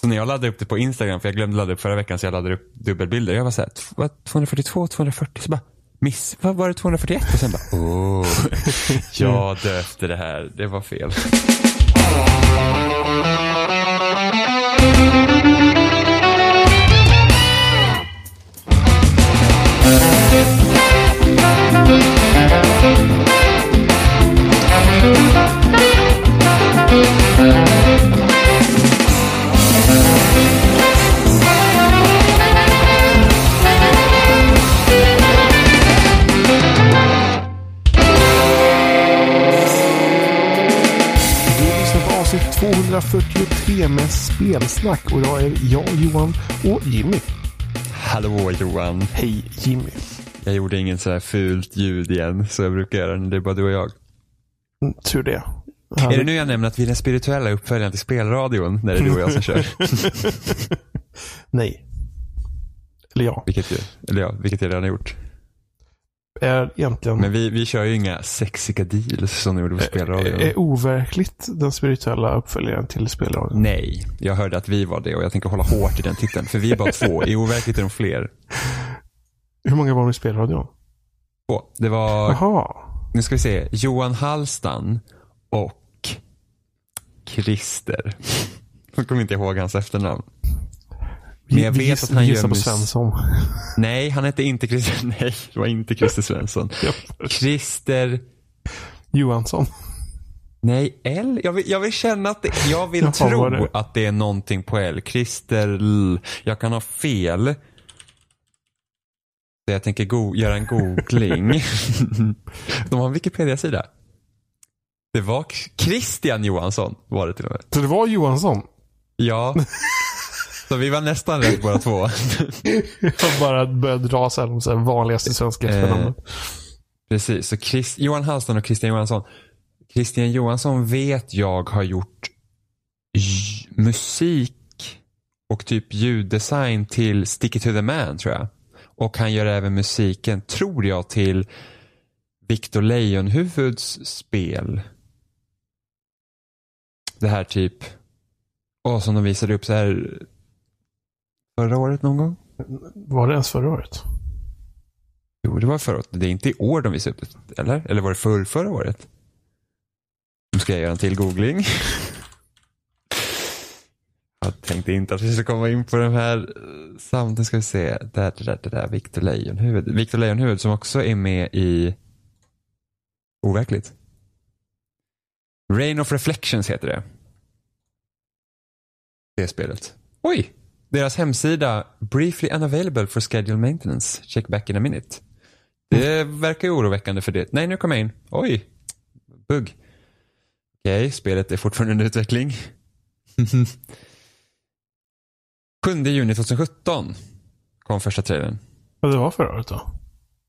Så när jag laddade upp det på Instagram, för jag glömde ladda upp förra veckan så jag laddade upp dubbelbilder. Jag var såhär, 242, 240, så bara, miss, vad var det 241? Och sen bara, oh, jag döpte det här, det var fel. 143 med spelsnack och idag är jag Johan och Jimmy. Hallå Johan. Hej Jimmy. Jag gjorde ingen så här fult ljud igen så jag brukar göra när det är bara du och jag. Mm, tur det. Är det nu jag nämner att vi är den spirituella uppföljaren till spelradion när det är du och jag som kör? Nej. Eller ja. Vilket, eller ja, vilket jag redan har gjort. Är egentligen Men vi, vi kör ju inga sexiga deals som ni gjorde på spelradion. är overkligt den spirituella uppföljaren till spelradion. Nej, jag hörde att vi var det och jag tänker hålla hårt i den titeln. För vi är bara två. I overkligt är de fler. Hur många var med i spelradion? Två. Det var, Jaha. nu ska vi se, Johan Hallstan och Christer. Jag kommer inte ihåg hans efternamn. Men jag vet att han gissar på Svensson. Nej, han hette inte Christer. Nej, det var inte Christer Svensson. Christer Johansson. Nej, L. Jag vill, jag vill känna att det, jag vill var tro det? att det är någonting på L. Christer L. Jag kan ha fel. Så jag tänker go- göra en googling. De har en Wikipedia-sida. Det var Christian Johansson var det till och med. Så det var Johansson? Ja. Så vi var nästan rätt båda två. Jag bara började dra så här, de så här vanligaste svenska Eh, efternamnen. Precis, så Chris, Johan Hallstan och Christian Johansson. Christian Johansson vet jag har gjort musik och typ ljuddesign till Stick It To The Man tror jag. Och han gör även musiken, tror jag, till Victor Leijonhuvuds spel. Det här typ, åh, som de visade upp så här förra året någon gång. Var det ens förra året? Jo, det var förra året. Det är inte i år de visade upp det, eller? Eller var det för, förra året? Nu ska jag göra en till googling. Jag tänkte inte att vi skulle komma in på den här eh, samtidigt. ska vi se. Där, där, där, där. Victor Leijonhuvud. Victor Leijonhuvud som också är med i Overkligt. Rain of Reflections heter det. Det spelet. Oj! Deras hemsida, briefly unavailable for schedule maintenance. Check back in a minute. Det verkar ju oroväckande för det. Nej, nu kommer jag in. Oj! Bugg. Okej, spelet är fortfarande under utveckling. 7 juni 2017 kom första trailern. Ja, det var förra året då.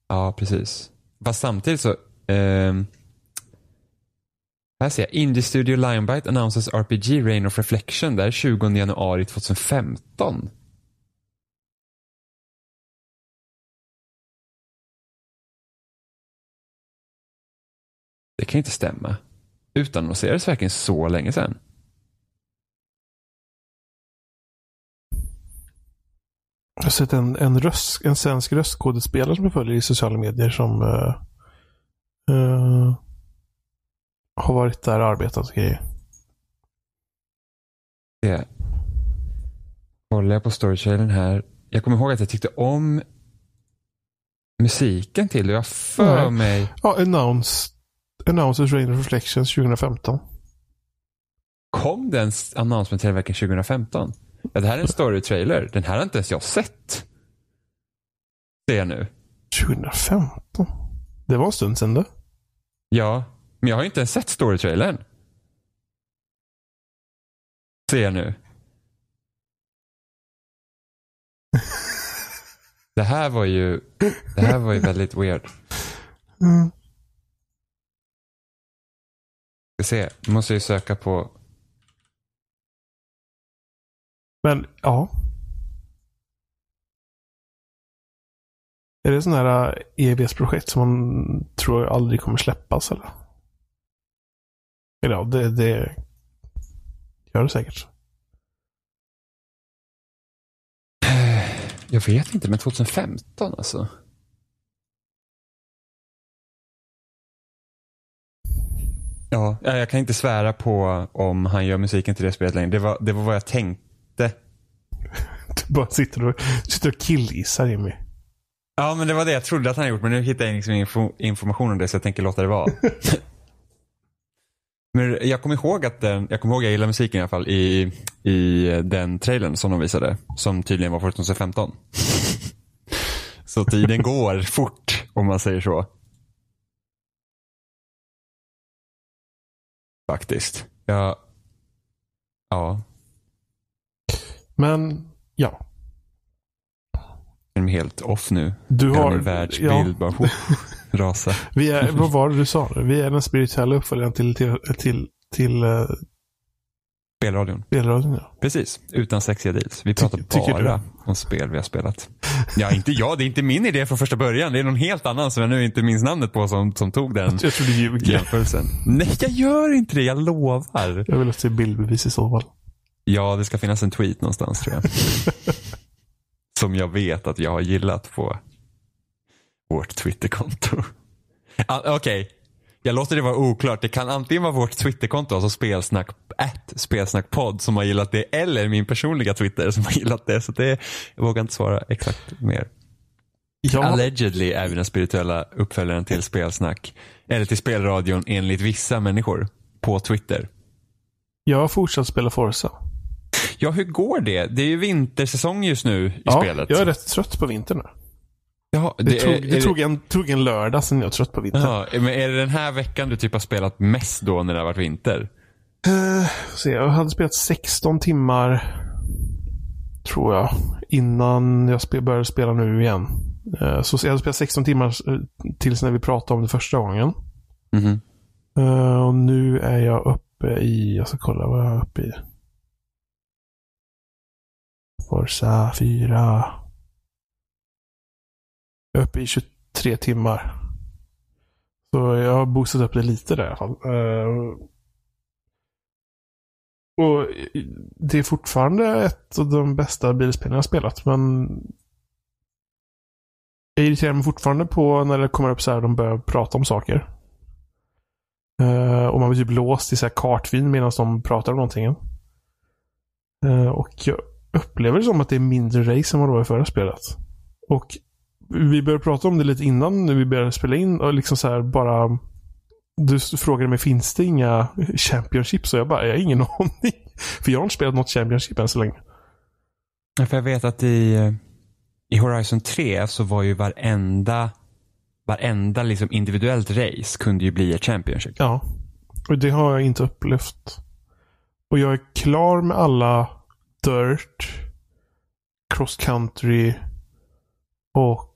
Ja, precis. Fast samtidigt så... ehm, här ser jag. Indie Studio Lionbite announces RPG Rain of Reflection. Det här är 20 januari 2015. Det kan ju inte stämma. Utannonserades verkligen så länge sedan. Jag har sett en, en, röst, en svensk röstskådespelare som jag följer i sociala medier som uh, uh har varit där och arbetat och grejer. Det. Kollar jag på storytrailern här. Jag kommer ihåg att jag tyckte om musiken till det. Jag för Nej. mig. Ja, announce, Announces Rain Reflections 2015. Kom den announcement hela veckan 2015? Ja, det här är en story-trailer. Den här har inte ens jag sett. Ser jag nu. 2015? Det var en stund sedan det. Ja, men jag har inte ens sett story-trailern. Ser jag nu. Det här var ju, det här var ju väldigt weird. Mm. Ska se, nu måste jag ju söka på Men ja. Är det sådana här EBS-projekt som man tror aldrig kommer släppas eller? Eller ja, det, det gör det säkert. Jag vet inte, men 2015 alltså. Ja, jag kan inte svära på om han gör musiken till det spelet längre. Det var, det var vad jag tänkte. Du bara sitter och, sitter och killgissar Jimmy. Ja, men det var det jag trodde att han gjort, men nu hittar jag liksom info, information om det så jag tänker låta det vara. men jag kommer ihåg att den, jag kommer ihåg jag gillar musiken i alla fall i, i den trailern som de visade, som tydligen var 2015. så tiden går fort, om man säger så. Faktiskt. Ja. Ja. Men, ja. Jag är helt off nu. Du har... världsbild bara oh, rasa. Vi är, vad var det du sa? Vi är den spirituella uppföljaren till, till, till, till uh, Spelradion. spelradion. Ja. Precis, utan sexiga deals. Vi pratar du bara om spel vi har spelat. Ja, inte jag. Det är inte min idé från första början. Det är någon helt annan som jag nu inte minns namnet på som, som tog den Jag tror du ljuger. jämförelsen. Nej, jag gör inte det. Jag lovar. Jag vill se bildbevis i så fall. Ja, det ska finnas en tweet någonstans tror jag. som jag vet att jag har gillat på vårt Twitterkonto. Ah, Okej, jag låter det vara oklart. Det kan antingen vara vårt Twitterkonto, alltså spelsnack, at spelsnackpodd som har gillat det, eller min personliga Twitter som har gillat det. Så det, jag vågar inte svara exakt mer. Ja, Allegedly är vi den spirituella uppföljaren till spelsnack. Eller till spelradion enligt vissa människor. På Twitter. jag har fortsatt spela Forza. Ja, hur går det? Det är ju vintersäsong just nu i Ja, spelet. jag är rätt trött på vintern. Jaha, Det, tog, är- det, är tog, en, tog en lördag sen jag är trött på vintern. Jaha, men är det den här veckan du typ har spelat mest då när det har varit vinter? Eh, så jag hade spelat 16 timmar, tror jag, innan jag spe, började spela nu igen. Eh, så jag hade spelat 16 timmar eh, tills när vi pratade om det första gången. Mhm. Eh, och nu är jag uppe i, jag ska kolla vad jag är uppe i. Forza 4. Jag är uppe i 23 timmar. Så jag har boostat upp det lite där i alla fall. Eh, och det är fortfarande ett av de bästa bilspelen jag har spelat, men jag irriterar mig fortfarande på när det kommer upp så här de börjar prata om saker. Eh, och man blir typ låst i så här kartvin medan de pratar om någonting. Eh, och jag upplever det som att det är mindre race än vad det var i förra spelet. Och vi började prata om det lite innan vi började spela in och liksom så här bara du frågade mig, finns det inga Championships? Och jag bara, jag har ingen aning. För jag har inte spelat något Championship än så länge. Ja, För jag vet att i, i Horizon 3 så var ju varenda, varenda liksom individuellt race kunde ju bli ett Championship. Ja. Och det har jag inte upplevt. Och jag är klar med alla Dirt, Cross Country och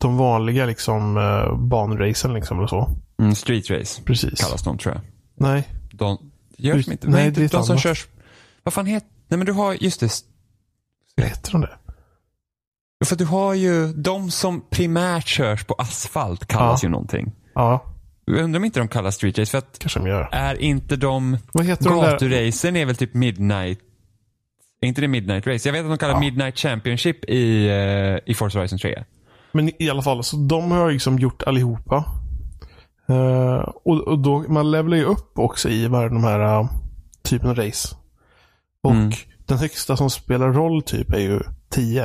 de vanliga liksom eh, banracen liksom eller så. Mm, street race Precis. kallas de tror jag. Nej. De, görs de inte? Nej, Nej, det är de som annat. körs... Vad fan heter... Nej men du har, just det. Heter de det? För du har ju de som primärt körs på asfalt kallas Ja. ju någonting. Ja, Jag undrar om inte de kallas street race för att kanske de gör. är inte de... Vad heter de? Gaturacen är väl typ midnight... Är inte det midnight race? Jag vet att de kallar Ja. midnight championship i, uh, i Forza Horizon 3. Men i alla fall, så de har jag liksom gjort allihopa. Eh, och, och då, man levlar ju upp också i varje de här uh, typen av race. Och Mm. den högsta som spelar roll typ är ju 10.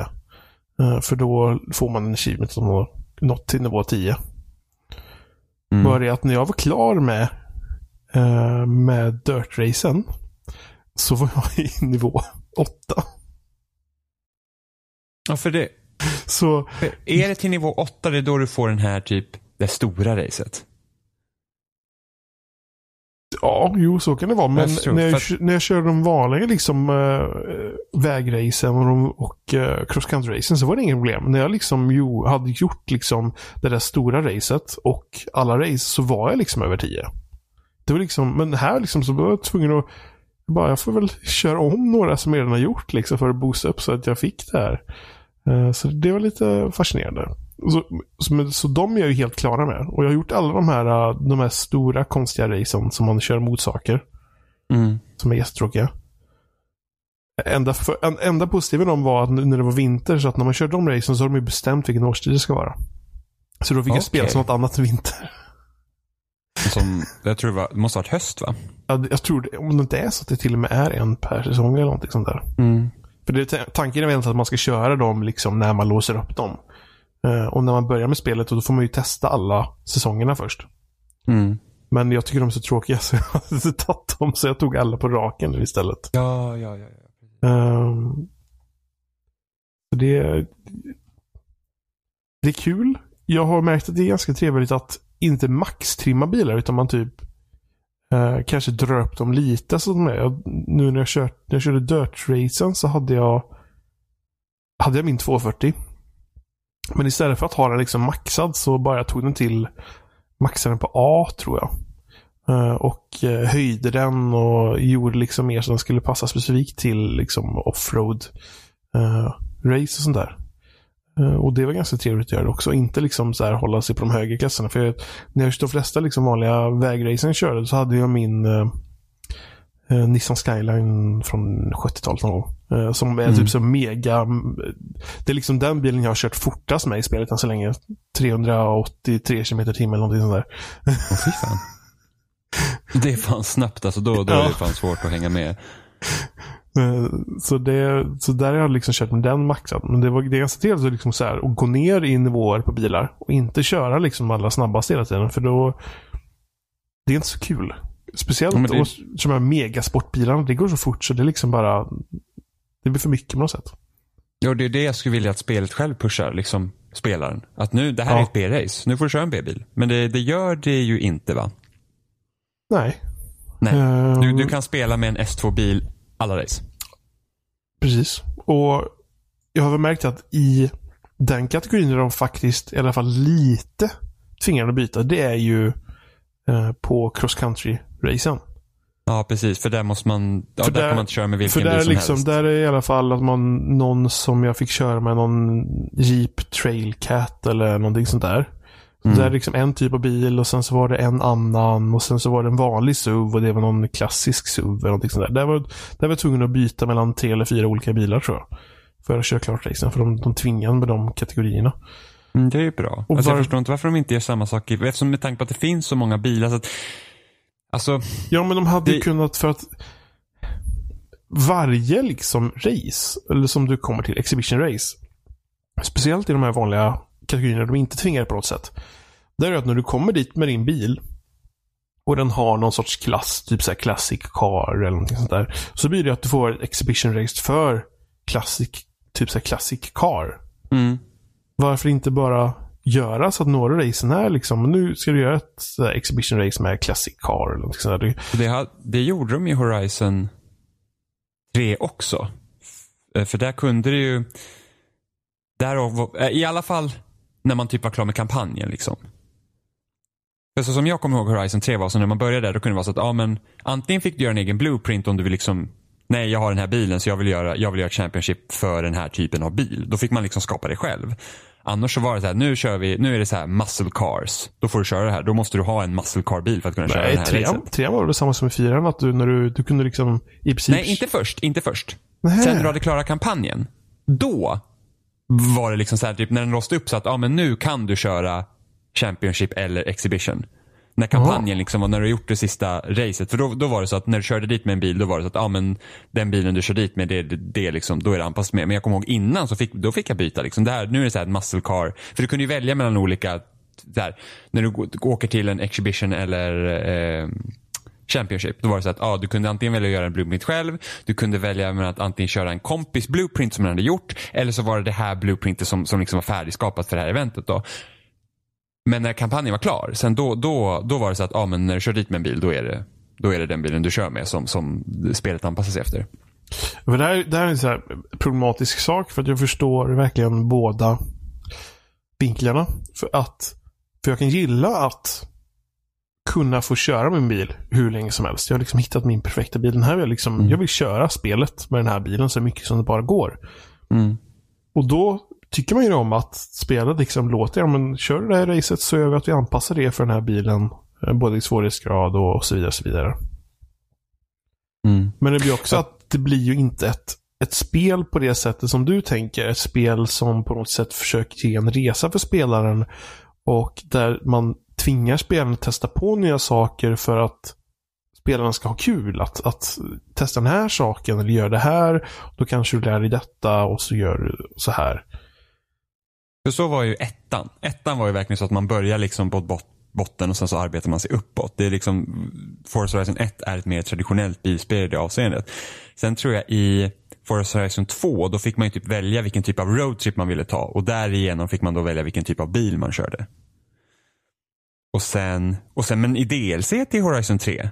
Eh, för då får man en achievement som har nått till nivå 10. Mm. Bara det att när jag var klar med, uh, med dirt-racen så var jag i nivå 8. Ja, för det... Så är det till nivå 8 det är då du får den här typ, det stora racet? Ja, jo så kan det vara. Men Jag när, jag, att- när jag kör de vanliga liksom äh, vägracen och, de, och äh, cross country-racen så var det inget problem. När jag liksom jo, hade gjort liksom det där stora racet och alla race så var jag liksom över 10. Det var liksom, men här liksom så var jag tvungen att bara, jag får väl köra om några som jag redan har gjort liksom för att boosta upp så att jag fick det här. Eh, Så det var lite fascinerande. Så, så, så de är jag ju helt klara med. Och jag har gjort alla de här, eh, de här stora konstiga racen som man kör mot saker. Mm. Som är jättetråkiga. enda, för, en, enda positiva de var att när det var vinter, så att när man körde de racen så har de ju bestämt vilken årstid det ska vara. Så då fick jag Okej. spela som något annat vinter. Som, jag tror det, var, det måste ha varit höst va? Ja, Jag tror det, om det inte är så att det till och med är en per säsong eller någonting sånt där. För det, är- tanken är väl att man ska köra dem liksom när man låser upp dem. Eh, och när man börjar med spelet då får man ju testa alla säsongerna först. Mm. Men jag tycker de är så tråkiga så jag har inte tagit dem så jag tog alla på raken nu istället. Ja, ja, ja. ja. Så det, det är kul. Jag har märkt att det är ganska trevligt att inte maxtrimma bilar utan man typ eh, kanske drar upp dem lite. Så de är. Jag, nu när jag, kört, när jag körde dirt-racen så hade jag hade jag min 240. Men istället för att ha den liksom maxad så bara jag tog den till maxade den på A tror jag. Eh, och eh, höjde den och gjorde liksom mer så den skulle passa specifikt till liksom offroad eh, race och sånt där. Eh, och det var ganska trevligt att göra det också. Inte liksom så här hålla sig på de högre klasserna. För jag, när jag de flesta liksom vanliga vägracen körde så hade jag min eh, eh, Nissan Skyline från 70-talet någon gång. Eh, som är Mm. typ så mega... Det är liksom den bilen jag har kört fortast med i spelet än så länge. 383 km timmen eller någonting sånt där. Fan. Det är fan snabbt alltså. Då, då är det fan svårt att hänga med. Eh, Så, det, så där har jag liksom kört med den maxad. Men det, var, det är ganska trevligt att, liksom så här, att gå ner i nivåer på bilar. Och inte köra liksom allra snabbast hela tiden. För då... Det är inte så kul. Speciellt Ja, det- det... de här megasportbilarna. Det går så fort så det är liksom bara... Det blir för mycket på något sätt. Ja, det är det jag skulle vilja att spelet själv pushar, liksom spelaren. Att nu, det här Ja. är ett B-race. Nu får du köra en B-bil. Men det, det gör det ju inte va? Nej. Nej. Ehm, Du, du kan spela med en S2-bil alla race. Precis. Och jag har väl märkt att i den kategorin där de faktiskt i alla fall lite tvingar att byta. Det är ju eh, på cross country-racen. Ja, precis. För där måste man, ja, För där, där- kan man inte köra med vilken För där, bil som liksom, helst. där är i alla fall att man, någon som jag fick köra med någon Jeep Trailcat eller någonting sånt där. Mm. Där är liksom en typ av bil och sen så var det en annan och sen så var det en vanlig SUV och det var någon klassisk SUV eller någonting sånt där. Där var, där var jag tvungen att byta mellan tre eller fyra olika bilar tror jag. För att köra klart racen. För de, de tvingade med de kategorierna. Mm, det är ju bra. Och Alltså, var- Jag förstår inte varför de inte gör samma sak. Eftersom med tanke på att det finns så många bilar. Så att, alltså, Ja, men de hade ju Det- kunnat för att varje liksom race, eller som du kommer till, exhibition race. Speciellt i de här vanliga kategorierna de inte tvingar på något sätt. Där är det att när du kommer dit med din bil och den har någon sorts klass, typ så här classic car eller någonting sånt där. Så blir det att du får ett exhibition race för classic, typ så här classic car. mm, Varför inte bara göra så att några racen är liksom, nu ska du göra ett exhibition race med classic car eller någonting sånt där. Det- det, det gjorde de i Horizon 3 också. För där kunde det ju, var- eh, i alla fall när man typ var klar med kampanjen liksom. För så som jag kommer ihåg Horizon 3 var så när man började där då kunde det vara så att, ja men antingen fick du göra en egen blueprint om du vill liksom Nej, jag har den här bilen så jag vill göra, jag vill göra Championship för den här typen av bil. Då fick man liksom skapa det själv. Annars så var det så här, nu kör vi, nu är det så här muscle cars. Då får du köra det här. Då måste du ha en muscle car bil för att kunna köra Nej, den här trean, trean var väl samma som i fyran, att du, när du, du kunde liksom i princip... Nej, inte först. Inte först. Nähä. Sen när du hade klarat kampanjen. Då var det liksom så här, typ när den låste upp så att, ja men nu kan du köra Championship eller Exhibition. När kampanjen liksom var, när du har gjort det sista racet. För då, då var det så att när du körde dit med en bil, då var det så att, ja men den bilen du kör dit med, det, det, det liksom, då är det anpassat med. Men jag kommer ihåg innan så fick, då fick jag byta liksom. Det här, nu är det så här ett muscle car. För du kunde ju välja mellan olika, där, när du åker till en Exhibition eller eh, Championship. Då var det så att ah, du kunde antingen välja att göra en blueprint själv. Du kunde välja med att antingen köra en kompis blueprint som den hade gjort. Eller så var det det här blueprintet som, som liksom var färdigskapat för det här eventet. Då. Men när kampanjen var klar, sen då, då, då var det så att ah, men när du kör dit med en bil då är det, då är det den bilen du kör med som, som spelet anpassar sig efter. Men det, här, det här är en så här problematisk sak för att jag förstår verkligen båda vinklarna. För att för jag kan gilla att kunna få köra min bil hur länge som helst. Jag har liksom hittat min perfekta bil. Den här vill jag, liksom, Mm. jag vill köra spelet med den här bilen så mycket som det bara går. Mm. Och då tycker man ju om att spelet liksom låter, ja men kör det här racet så gör vi att vi anpassar det för den här bilen. eh, Både i svårighetsgrad och så vidare. Och så vidare. Mm. Men det blir också att det blir ju inte ett ett spel på det sättet som du tänker. Ett spel som på något sätt försöker ge en resa för spelaren. Och där man tvingar spelarna att testa på nya saker för att spelarna ska ha kul. Att, att testa den här saken eller göra det här. Då kanske du lär dig detta och så gör du så här. För så var ju ettan. Ettan var ju verkligen så att man börjar liksom på bot botten och sen så arbetar man sig uppåt. Det är liksom, Forza Horizon 1 är ett mer traditionellt bilspel i det avseendet. Sen tror jag i Forza Horizon 2, då fick man ju typ välja vilken typ av roadtrip man ville ta och därigenom fick man då välja vilken typ av bil man körde. Och sen, och sen men i DLC till Horizon 3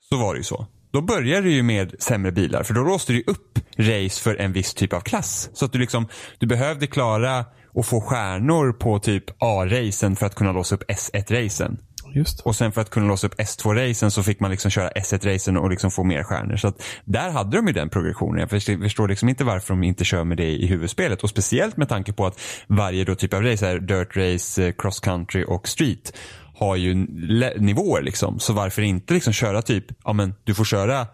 så var det ju så. Då började det ju med sämre bilar för då låste du upp race för en viss typ av klass. Så att du liksom, du behövde klara och få stjärnor på typ A-racen för att kunna låsa upp S1-racen. Just. Och sen för att kunna låsa upp S2-racen så fick man liksom köra S1-racen och liksom få mer stjärnor. Så att där hade de ju den progressionen. Jag förstår liksom inte varför de inte kör med det i huvudspelet. Och speciellt med tanke på att varje då typ av race, är dirt race, eh, cross country och street, har ju nivåer liksom. Så varför inte liksom köra typ, ja men du får köra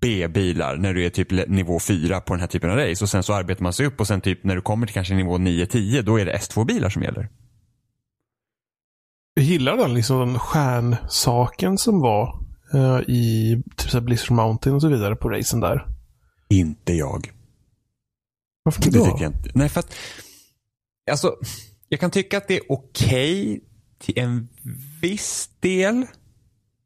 B-bilar när du är typ nivå 4 på den här typen av race och sen så arbetar man sig upp och sen typ när du kommer till kanske nivå 9-10 då är det S2-bilar som gäller. Jag gillar den liksom den stjärnsaken som var uh, i typ Blizzard Mountain och så vidare på racen där. Inte jag. Varför inte? Det tycker jag inte. Nej, för att alltså, jag kan tycka att det är okej okay till en viss del.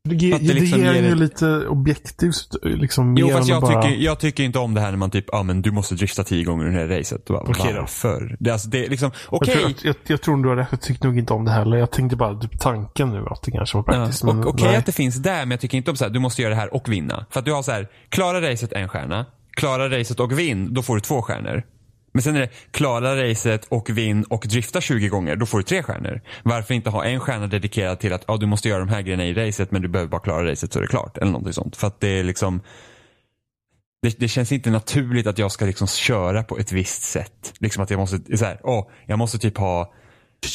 Det, ge, det, liksom ger ju lite objektivt. Liksom, jo, fast jag, bara... tycker, jag tycker inte om det här när man typ, ja ah, men du måste drifta tio gånger i det här racet. Bara, okay, varför? Det, alltså, det liksom, okej. Okay. Jag, jag, jag, tror du har rätt, jag tycker nog inte om det heller. Jag tänkte bara typ tanken nu att det kanske var praktiskt. Ja, Okej okay att det finns där, men jag tycker inte om så här, du måste göra det här och vinna. För att du har så här, klara racet en stjärna, klara racet och vinn, då får du två stjärnor. Men sen är det klara racet och vinn och drifta 20 gånger, då får du tre stjärnor. Varför inte ha en stjärna dedikerad till att ja, du måste göra de här grejerna i racet men du behöver bara klara racet så är det klart. Eller någonting sånt. För att det är liksom det, det, känns inte naturligt att jag ska liksom köra på ett visst sätt. Liksom att jag måste, så här, åh, jag måste typ ha...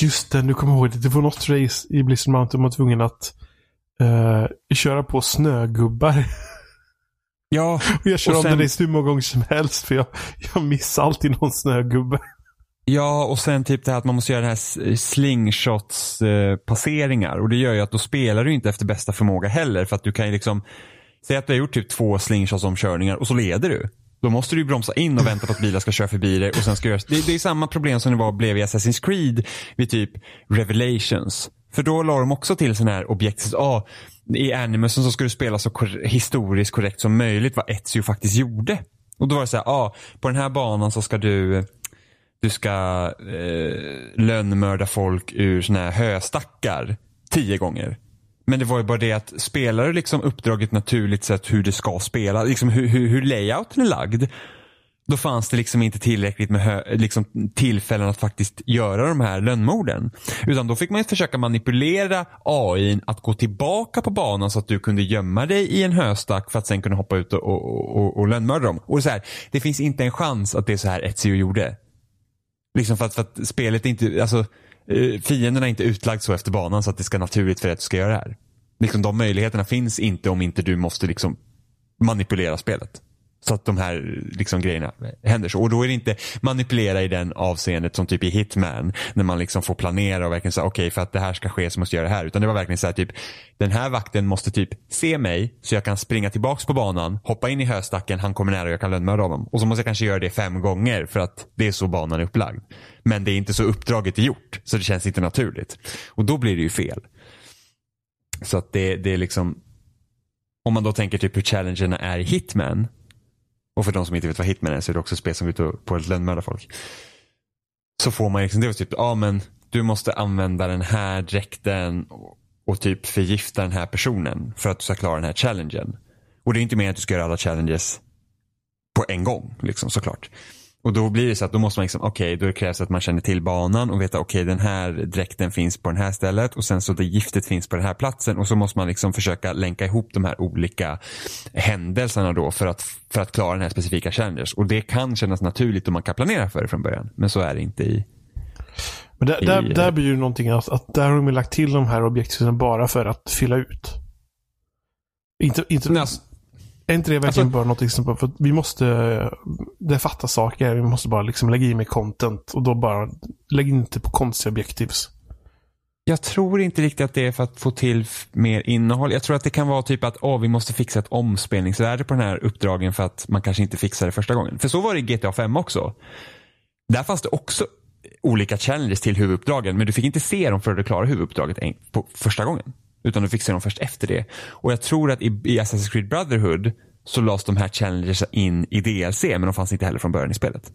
Just det, nu kommer jag ihåg det. Det var något race i Blizzard Mountain man var tvungen att uh, köra på snögubbar. Ja. Och jag kör och sen... om den hur många gånger som helst för jag, jag missar alltid någon snögubbe. Ja, och sen typ det här att man måste göra den här slingshots eh, passeringar. Och det gör ju att då spelar du inte efter bästa förmåga heller. För att du kan ju liksom, säg att du har gjort typ två slingshots omkörningar och så leder du. Då måste du bromsa in och vänta på att bilar ska köra förbi dig. Och sen ska göra, det, det är samma problem som det var, blev i Assassin's Creed vid typ Revelations. För då la de också till sådana här objekt. Ah, I Animusen så ska du spela så kor historiskt korrekt som möjligt vad Ezio faktiskt gjorde. Och då var det så här, ah, på den här banan så ska du du ska eh, lönnmörda folk ur såna här höstackar tio gånger. Men det var ju bara det att spelar du liksom uppdraget naturligt sett hur det ska spela, liksom hur, hur, hur layouten är lagd då fanns det liksom inte tillräckligt med liksom, tillfällen att faktiskt göra de här lönnmorden. Utan då fick man försöka manipulera AI att gå tillbaka på banan så att du kunde gömma dig i en höstack för att sen kunna hoppa ut och, och, och, och lönnmörda dem. Och så här, det finns inte en chans att det är så här Ezio gjorde. Liksom för att, för att spelet inte, alltså eh, fienden är inte utlagd så efter banan så att det ska naturligt för att du ska göra det här. Liksom de möjligheterna finns inte om inte du måste liksom manipulera spelet. Så att de här liksom, grejerna händer så. Och då är det inte manipulera i den avseendet som typ i Hitman. När man liksom får planera och verkligen säga okej okay, för att det här ska ske så måste jag göra det här. Utan det var verkligen så här typ den här vakten måste typ se mig så jag kan springa tillbaks på banan, hoppa in i höstacken, han kommer nära och jag kan lönnmörda honom. Och så måste jag kanske göra det fem gånger för att det är så banan är upplagd. Men det är inte så uppdraget är gjort. Så det känns inte naturligt. Och då blir det ju fel. Så att det, det är liksom om man då tänker typ hur challengerna är i Hitman och för de som inte vet vad Hitman är så är det också ett spel som går ut på att lönnmörda folk. Så får man liksom, det var typ, ja men du måste använda den här dräkten och, och typ förgifta den här personen för att du ska klara den här challengen. Och det är inte meningen att du ska göra alla challenges på en gång liksom såklart. Och då blir det så att då måste man liksom, okej, okay, då krävs att man känner till banan och veta, okej, okay, den här dräkten finns på det här stället och sen så det giftet finns på den här platsen och så måste man liksom försöka länka ihop de här olika händelserna då för att, för att klara den här specifika challengers. Och det kan kännas naturligt om man kan planera för det från början, men så är det inte i men där, i, där, där blir det någonting att, att där har de lagt till de här objekten bara för att fylla ut. Inte, inte, Är inte det verkligen Alltså- bara som bara, för vi måste, det fattas saker, vi måste bara liksom lägga i med content och då bara, lägg inte på konstiga objektivs. Jag tror inte riktigt att det är för att få till mer innehåll. Jag tror att det kan vara typ att åh, vi måste fixa ett omspelningsvärde på den här uppdragen för att man kanske inte fixar det första gången. För så var det i GTA 5 också. Där fanns det också olika challenges till huvuduppdragen men du fick inte se dem förrän du klarade huvuduppdraget en, på första gången. Utan du se dem först efter det. Och jag tror att i, i Assassin's Creed Brotherhood så lades de här challenges in i DLC men de fanns inte heller från början i spelet.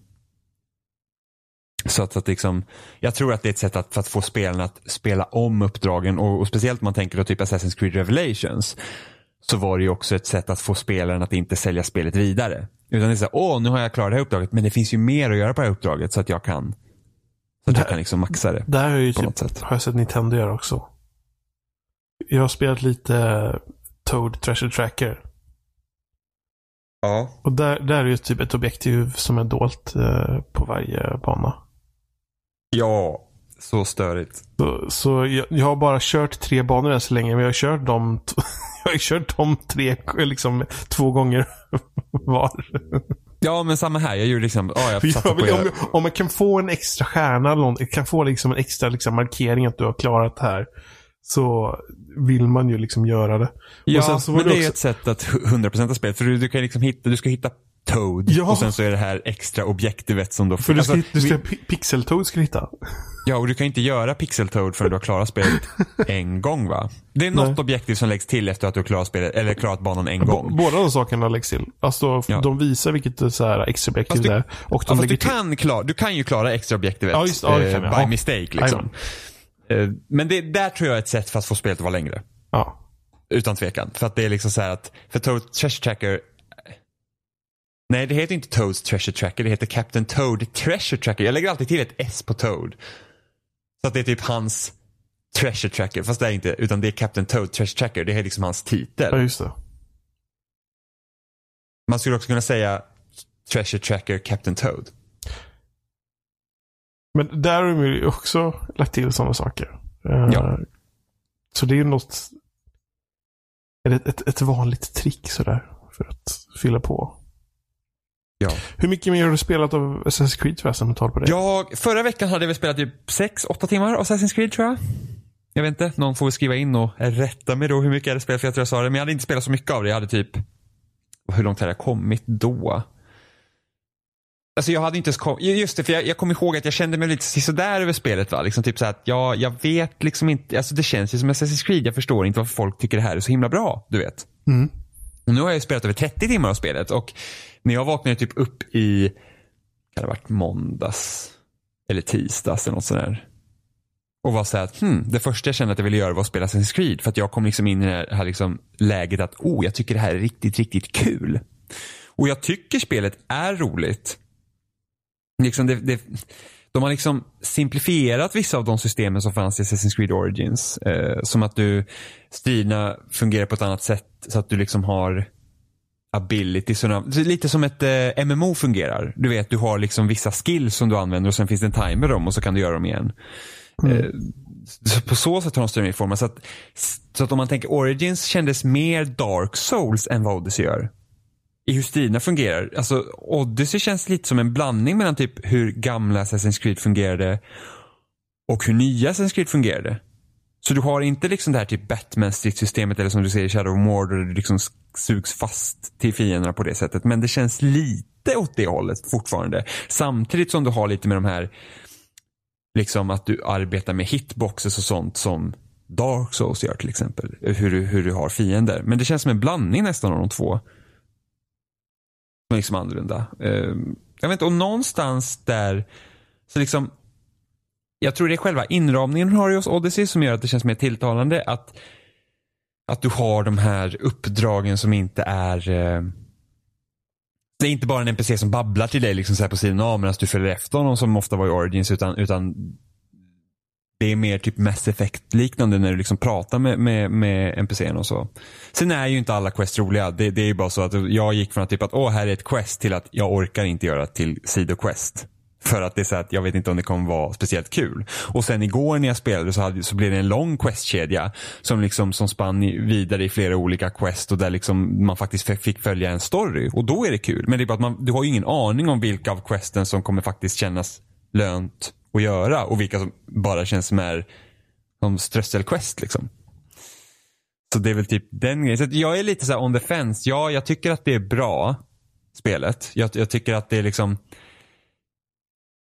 Så att, att liksom, jag tror att det är ett sätt att, för att få spelarna att spela om uppdragen och, och speciellt om man tänker då typ Assassin's Creed Revelations så var det ju också ett sätt att få spelaren att inte sälja spelet vidare. Utan det är så här, åh nu har jag klarat det här uppdraget men det finns ju mer att göra på det här uppdraget så att jag kan så att jag kan liksom maxa det. Där har jag ju På typ, något sätt. har jag sett Nintendo göra också. Jag har spelat lite Toad Treasure Tracker. Ja. Och där, där är ju typ ett objektiv som är dolt eh, på varje bana. Ja, så störigt. Så, så jag, jag har bara kört tre banor än så länge, men jag har kört dem, jag har kört dem tre, liksom två gånger var. Ja men samma här, jag gjorde liksom, ja jag jag vill, om, om man kan få en extra stjärna eller något, kan få liksom en extra liksom markering att du har klarat det här. Så vill man ju liksom göra det. Ja, men det det är också- ett sätt att 100% spelet. För du, du kan liksom hitta, du ska hitta Toad Ja. och sen så är det här extra objektivet som då... För du ska, Alltså, du ska, vi- pi- Pixeltoad ska du hitta. Ja, och du kan inte göra Pixel Toad förrän du har klarat spelet en gång va? Det är något Nej. objektiv som läggs till efter att du har klarat spelet, eller klarat banan en B- gång. Båda de sakerna läggs till. Alltså, Ja. de visar vilket det så här extra objektiv det är. Och de Ja, fast du kan, klara, du kan ju klara extra objektivet Ja, just- ja, eh, by mistake liksom. Eh, men det där tror jag är ett sätt för att få spelet att vara längre. Ja. Utan tvekan. För att det är liksom så här att, för Toad Treasure Tracker Nej, det heter inte Toads Treasure Tracker, det heter Captain Toad Treasure Tracker. Jag lägger alltid till ett S på Toad. Så att det är typ hans Treasure Tracker, fast det är inte, utan det är Captain Toad Treasure Tracker. Det är liksom hans ja, titel. just det. Man skulle också kunna säga Treasure Tracker Captain Toad. Men där har de ju också lagt till sådana saker. Eh, Ja. Så det är ju något... Det ett, ett vanligt trick sådär? För att fylla på. Ja. Hur mycket mer har du spelat av Assassin's Creed förresten? Med tal på det. Jag, förra veckan hade väl spelat typ 6-8 timmar av Assassin's Creed tror jag. Jag vet inte, någon får väl skriva in och rätta mig då hur mycket jag hade spelat för jag tror jag sa det. Men jag hade inte spelat så mycket av det. Jag hade typ, hur långt hade jag kommit då? Alltså jag hade inte ens kommit, just det för jag, jag kommer ihåg att jag kände mig lite sådär över spelet va. Liksom typ så att jag, jag vet liksom inte, alltså det känns ju som Assassin's Creed. Jag förstår inte varför folk tycker det här är så himla bra, du vet. Mm. Och nu har jag spelat över 30 timmar av spelet och när jag vaknade typ upp i, kan det ha varit måndags eller tisdags eller något sådär. Och var såhär att, hmm, det första jag kände att jag ville göra var att spela Assassin's Creed. För att jag kom liksom in i det här, här liksom läget att, oh, jag tycker det här är riktigt, riktigt kul. Och jag tycker spelet är roligt. Liksom det, det, de har liksom simplifierat vissa av de systemen som fanns i Assassin's Creed Origins. Eh, som att du, striderna fungerar på ett annat sätt så att du liksom har ability. Sådana, så lite som ett eh, MMO fungerar. Du vet, du har liksom vissa skills som du använder och sen finns det en timer dem och så kan du göra dem igen. Eh, så på så sätt har de styrningsformat. Så att, så att om man tänker Origins kändes mer Dark Souls än vad Odyssey gör. I hur striderna fungerar. Alltså Odyssey känns lite som en blandning mellan typ hur gamla Assassin's Creed fungerade och hur nya Assassin's Creed fungerade. Så du har inte liksom det här typ Batman-stridssystemet eller som du ser i Shadow of Mordor där du liksom sugs fast till fienderna på det sättet. Men det känns lite åt det hållet fortfarande. Samtidigt som du har lite med de här liksom att du arbetar med hitboxes och sånt som Dark Souls gör till exempel. Hur du, hur du har fiender. Men det känns som en blandning nästan av de två. Som är liksom annorlunda. Eh, jag vet inte, och någonstans där så liksom jag tror det är själva inramningen hon har i hos Odyssey som gör att det känns mer tilltalande. Att, att du har de här uppdragen som inte är eh, det är inte bara en NPC som babblar till dig liksom så här på sidan av medan du följer efter honom som ofta var i Origins utan, utan det är mer typ Mass Effect-liknande när du liksom pratar med, med, med NPCn och så. Sen är ju inte alla quest roliga. Det, det är ju bara så att jag gick från att typ att åh, här är ett quest till att jag orkar inte göra till sidoquest. För att det är så att jag vet inte om det kommer vara speciellt kul. Och sen igår när jag spelade så, hade, så blev det en lång questkedja som liksom som spann vidare i flera olika quest och där liksom man faktiskt fick följa en story. Och då är det kul. Men det är bara att man, du har ju ingen aning om vilka av questen som kommer faktiskt kännas lönt att göra och vilka som bara känns som är som strösselquest liksom. Så det är väl typ den grejen. Så jag är lite så on the fence. Ja, jag tycker att det är bra, spelet. Jag, jag tycker att det är liksom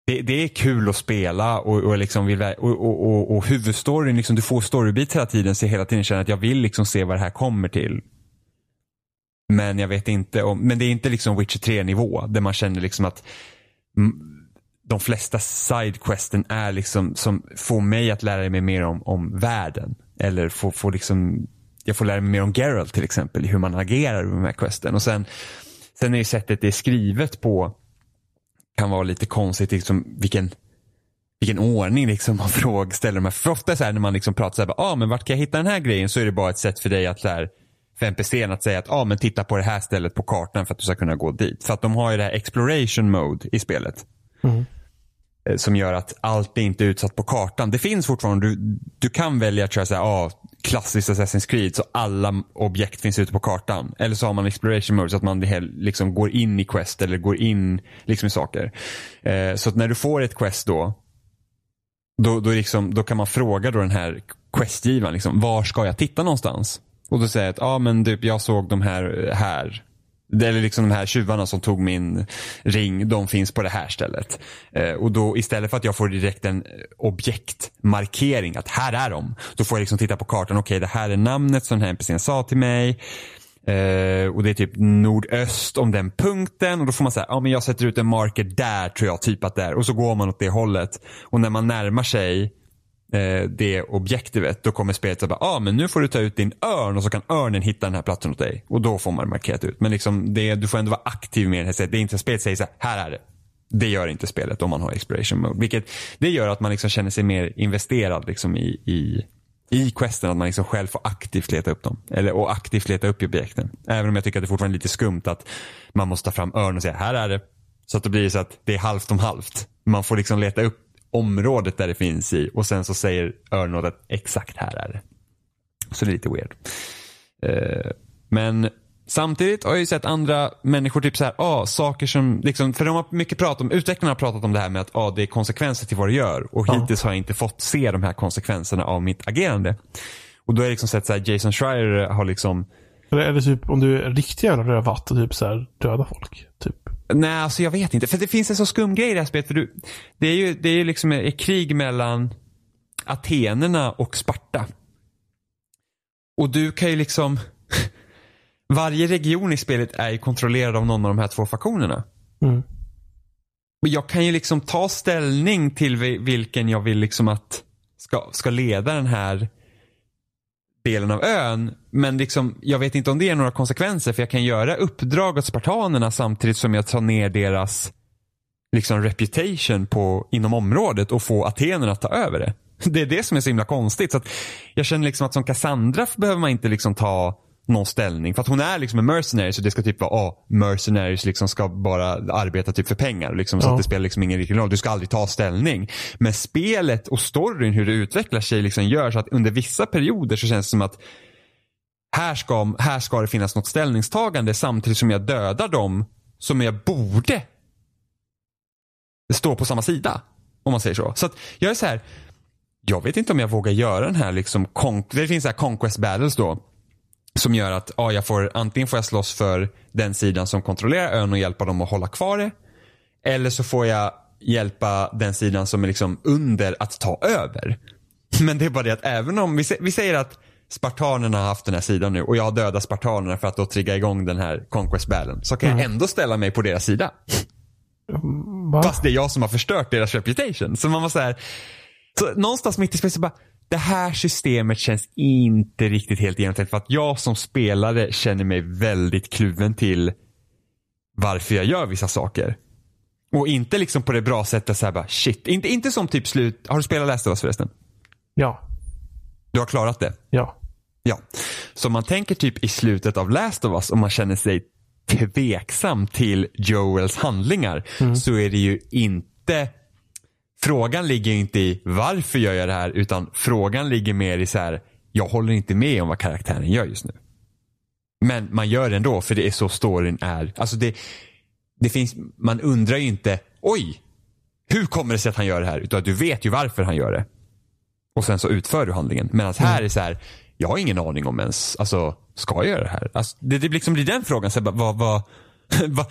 det, det, är kul att spela och, och, liksom vill, och, och, och, och huvudstoryn, liksom, du får storybit hela tiden så jag hela tiden känner att jag vill liksom se vad det här kommer till. Men jag vet inte om, men det är inte liksom Witcher 3 nivå där man känner liksom att de flesta sidequesten är liksom som får mig att lära mig mer om, om världen. Eller får, får liksom, jag får lära mig mer om Geralt till exempel, hur man agerar med de här questen. Och sen, sen är ju sättet det är skrivet på kan vara lite konstigt, liksom, vilken, vilken ordning liksom man frågar, ställer de här. För ofta så här, när man liksom pratar så här, ah, men vart kan jag hitta den här grejen? Så är det bara ett sätt för dig att så för NPCn att säga att ah, men titta på det här stället på kartan för att du ska kunna gå dit. För att de har ju det här exploration mode i spelet. Mm. Eh, som gör att allt är inte utsatt på kartan. Det finns fortfarande, du, du kan välja att köra så här, ah, klassiskt Assassin's Creed så alla objekt finns ute på kartan. Eller så har man exploration mode så att man liksom går in i quest eller går in liksom i saker. Eh, så att när du får ett quest då, då, då, liksom, då kan man fråga då den här questgivaren, liksom, var ska jag titta någonstans? Och då säger jag att ah, men typ, jag såg de här här eller liksom de här tjuvarna som tog min ring, de finns på det här stället. Eh, och då istället för att jag får direkt en eh, objektmarkering att här är de. Då får jag liksom titta på kartan, okej okay, det här är namnet som den här NPCn sa till mig. Eh, och det är typ nordöst om den punkten och då får man säga, ja men jag sätter ut en marker där tror jag typ att det är. Och så går man åt det hållet. Och när man närmar sig eh, det objektivet, då kommer spelet att bara, ah, men nu får du ta ut din örn och så kan örnen hitta den här platsen åt dig. Och då får man markerat ut. Men liksom det, du får ändå vara aktiv med det här Det är inte spelet säger så här, här är det. Det gör inte spelet om man har exploration mode. Vilket det gör att man liksom känner sig mer investerad liksom i, i, i questen. Att man liksom själv får aktivt leta upp dem. Eller, och aktivt leta upp objekten. Även om jag tycker att det fortfarande är lite skumt att man måste ta fram örn och säga här är det. Så att det blir så att det är halvt om halvt. Man får liksom leta upp området där det finns i och sen så säger Örnod att exakt här är det. Så det är lite weird. Uh, men samtidigt har jag ju sett andra människor typ så här, ah, saker som, liksom, för de har mycket pratat om, utvecklarna har pratat om det här med att ah, det är konsekvenser till vad du gör och ja. hittills har jag inte fått se de här konsekvenserna av mitt agerande. Och då har jag liksom sett så här, Jason Schreier har liksom eller det typ om du är riktigt jävla rövat och typ så här döda folk? Typ. Nej, alltså jag vet inte. För det finns en så skum grej i det här spelet. För du, det är ju det är liksom ett krig mellan Atenerna och Sparta. Och du kan ju liksom... Varje region i spelet är ju kontrollerad av någon av de här två faktionerna. Mm. Jag kan ju liksom ta ställning till vilken jag vill liksom att ska, ska leda den här delen av ön. Men liksom, jag vet inte om det är några konsekvenser för jag kan göra uppdrag åt spartanerna samtidigt som jag tar ner deras liksom reputation på, inom området och få atenerna att ta över det. Det är det som är så himla konstigt. Så att jag känner liksom att som Cassandra behöver man inte liksom ta någon ställning. För att hon är liksom en mercenary så det ska typ vara, ah, mercenaries liksom ska bara arbeta typ för pengar. Liksom, ja. Så att det spelar liksom ingen riktig roll. Du ska aldrig ta ställning. Men spelet och storyn, hur det utvecklar sig, liksom gör så att under vissa perioder så känns det som att här ska, här ska det finnas något ställningstagande samtidigt som jag dödar dem som jag borde stå på samma sida. Om man säger så. Så att jag är så här, jag vet inte om jag vågar göra den här liksom, det finns så här conquest battles då som gör att ja, jag får, antingen får jag slåss för den sidan som kontrollerar ön och hjälpa dem att hålla kvar det. Eller så får jag hjälpa den sidan som är liksom under att ta över. Men det är bara det att även om, vi, vi säger att spartanerna har haft den här sidan nu och jag har dödat spartanerna för att då trigga igång den här conquest battlen. Så kan mm. jag ändå ställa mig på deras sida. Va? Fast det är jag som har förstört deras reputation. Så man var så här, så någonstans mitt i spelet så bara, det här systemet känns inte riktigt helt genomtänkt för att jag som spelare känner mig väldigt kluven till varför jag gör vissa saker. Och inte liksom på det bra sättet så här bara shit. Inte, inte som typ slut. Har du spelat Last of Us förresten? Ja. Du har klarat det? Ja. Ja. Så man tänker typ i slutet av Last of Us om man känner sig tveksam till Joels handlingar mm. så är det ju inte frågan ligger inte i varför gör jag det här utan frågan ligger mer i så här, jag håller inte med om vad karaktären gör just nu. Men man gör det ändå för det är så storyn är. Alltså det, det finns, man undrar ju inte, oj, hur kommer det sig att han gör det här? Utan du vet ju varför han gör det. Och sen så utför du handlingen. Medan här mm. är så här, jag har ingen aning om ens, alltså, ska jag göra det här? Alltså, det, det liksom blir den frågan, så bara, vad, vad, vad,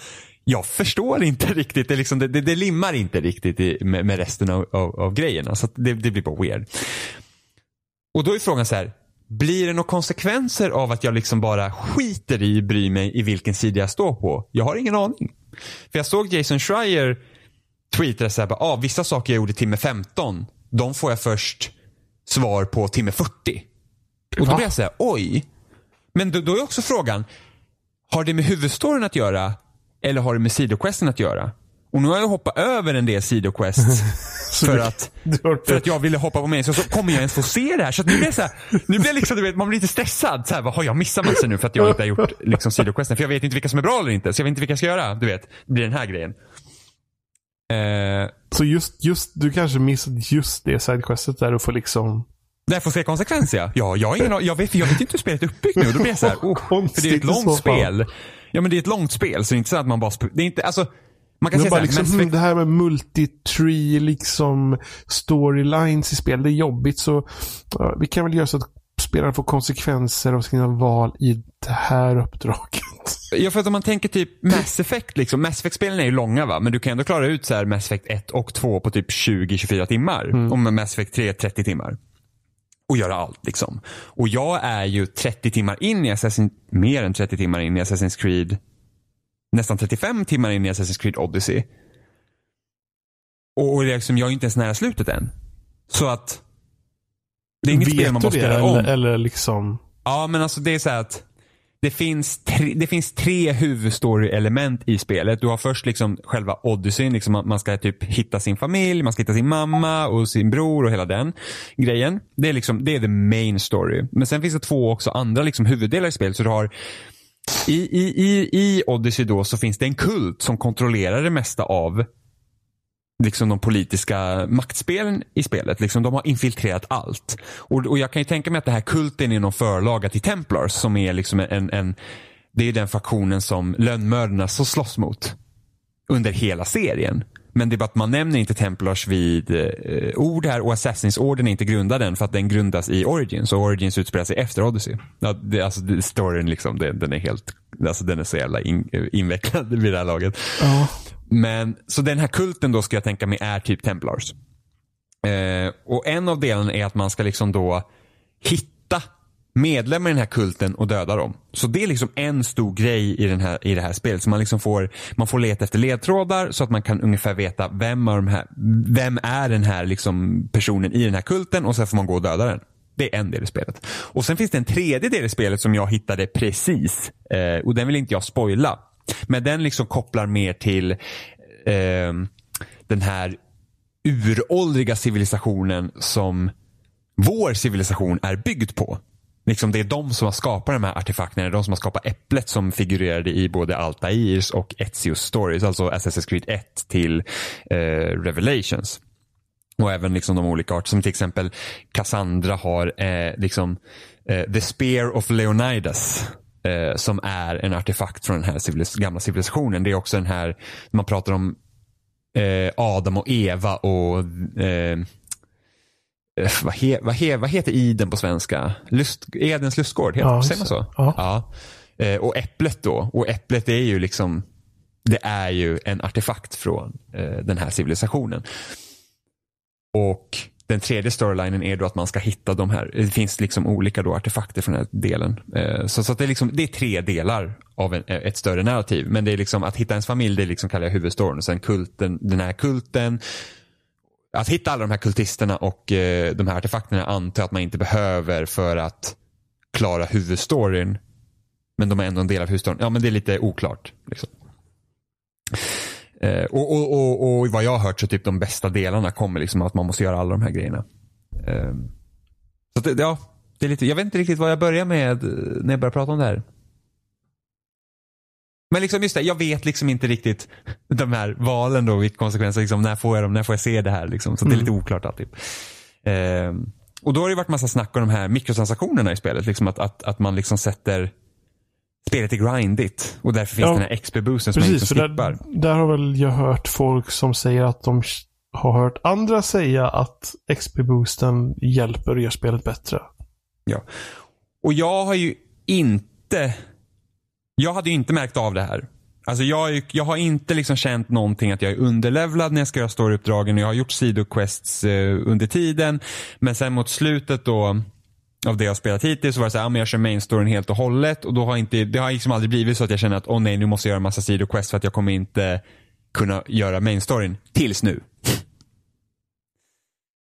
jag förstår inte riktigt, det, liksom, det, det, det limmar inte riktigt i, med, med, resten av, av, av grejerna. Så alltså, det, det blir bara weird. Och då är frågan så här, blir det några konsekvenser av att jag liksom bara skiter i, bryr mig i vilken sida jag står på? Jag har ingen aning. För jag såg Jason Schreier tweetade så här, ah, vissa saker jag gjorde timme 15, de får jag först svar på timme 40. Och då blir jag så här, oj. Men då, då är också frågan, har det med huvudstoryn att göra eller har det med sidoquesten att göra? Och nu har jag hoppat över en del sidoquests för att, för att jag ville hoppa på mer. Så, så kommer jag ens få se det här. Så nu blir jag så här, nu blir jag liksom, du vet, man blir lite stressad. Så här, vad, har jag missat massor nu för att jag inte har gjort liksom, sidoquesten? För jag vet inte vilka som är bra eller inte. Så jag vet inte vilka jag ska göra. Du vet, det blir den här grejen. Eh, så just, just, du kanske missade just det sidequestet där du får liksom där jag får se konsekvenser ja. Ja, jag, ingen, jag, vet, jag vet inte hur spelet är uppbyggt nu. Då blir jag så här, oh, för det är ett långt spel. Ja men det är ett långt spel så det är inte så att man bara, det är inte, alltså man kan säga bara liksom, Effect... Det här med multitree, liksom storylines i spel, det är jobbigt. Så ja, vi kan väl göra så att spelaren får konsekvenser av sina val i det här uppdraget. Ja, för att om man tänker typ Mass Effect, liksom. Mass Effect-spelen är ju långa va, men du kan ändå klara ut så här Mass Effect 1 och 2 på typ 20-24 timmar. Mm. Och Mass Effect 3 30 timmar. Och göra allt liksom. Och jag är ju 30 timmar in i Assassin's, mer än 30 timmar in i Assassin's Creed. Nästan 35 timmar in i Assassin's Creed Odyssey. Och, och liksom, jag är inte ens nära slutet än. Så att det är inget Vet spel man måste göra om. Eller, eller liksom... Ja, men alltså det är så att det finns, tre, det finns tre huvudstory-element i spelet. Du har först liksom själva Odysseyn, liksom man ska typ hitta sin familj, man ska hitta sin mamma och sin bror och hela den grejen. Det är liksom, det är the main story. Men sen finns det två också andra liksom huvuddelar i spelet. Så du har i, i, i, I Odyssey då så finns det en kult som kontrollerar det mesta av liksom de politiska maktspelen i spelet. Liksom, de har infiltrerat allt. Och, och jag kan ju tänka mig att det här kulten är någon förlaga till Templars som är liksom en, en det är den faktionen som lönnmördarna så slåss mot. Under hela serien. Men det är bara att man nämner inte Templars vid eh, ord här och Assassins-orden är inte grundad än för att den grundas i Origins och Origins utspelar sig efter Odyssey. Ja, det, alltså, storyn liksom, det, den är helt, alltså den är så jävla in, invecklad vid det här laget. Ja. Men, så den här kulten då ska jag tänka mig är typ Templars. Eh, och en av delarna är att man ska liksom då hitta medlemmar i den här kulten och döda dem. Så det är liksom en stor grej i, den här, i det här spelet. Så man, liksom får, man får leta efter ledtrådar så att man kan ungefär veta vem, av de här, vem är den här liksom personen i den här kulten och sen får man gå och döda den. Det är en del i spelet. Och sen finns det en tredje del i spelet som jag hittade precis. Eh, och den vill inte jag spoila. Men den liksom kopplar mer till eh, den här uråldriga civilisationen som vår civilisation är byggd på. Liksom det är de som har skapat de här artefakterna, de som har skapat äpplet som figurerade i både Altairs och Etzios stories, alltså Assassin's Creed 1 till eh, Revelations. Och även liksom de olika arter, som till exempel Cassandra har eh, liksom eh, The Spear of Leonidas eh, som är en artefakt från den här civilis gamla civilisationen. Det är också den här, man pratar om eh, Adam och Eva och eh, eh vad, he, vad, he, vad, heter Iden på svenska? Lust, Edens lustgård, heter, ja, säger man så? Ja. ja. Och äpplet då, och äpplet är ju liksom det är ju en artefakt från den här civilisationen. Och den tredje storylinen är då att man ska hitta de här, det finns liksom olika då artefakter från den här delen. Eh, så, så det, är liksom, det är tre delar av en, ett större narrativ. Men det är liksom att hitta ens familj, det är liksom kallar jag huvudstoryn. Och sen kulten, den här kulten, att hitta alla de här kultisterna och eh, de här artefakterna antar jag att man inte behöver för att klara huvudstoryn. Men de är ändå en del av huvudstoryn. Ja men det är lite oklart. Liksom. Eh, och, och, och, och, vad jag har hört så typ de bästa delarna kommer liksom att man måste göra alla de här grejerna. Eh, så det, ja, det är lite, jag vet inte riktigt vad jag börjar med när jag börjar prata om det här. Men liksom just det, jag vet liksom inte riktigt de här valen då, vilka konsekvenser, liksom, när får jag dem, när får jag se det här liksom. Så det är lite oklart alltid. Eh, och då har det varit massa snack om de här mikrotransaktionerna i spelet. Liksom att, att, att man liksom sätter spelet är grindigt och därför finns Ja, den här XP-boosten som man Precis, för skippar. där, där har väl jag hört folk som säger att de har hört andra säga att XP-boosten hjälper och gör spelet bättre. Ja. Och jag har ju inte, jag hade ju inte märkt av det här. Alltså jag, jag har inte liksom känt någonting att jag är underlevlad när jag ska göra storyuppdragen och jag har gjort sidoquests eh, under tiden. Men sen mot slutet då av det jag har spelat hittills så var det såhär, ja, ah, men jag kör main storyn helt och hållet och då har inte, det har liksom aldrig blivit så att jag känner att åh nej nu måste jag göra massa sidoquests för att jag kommer inte kunna göra main storyn tills nu.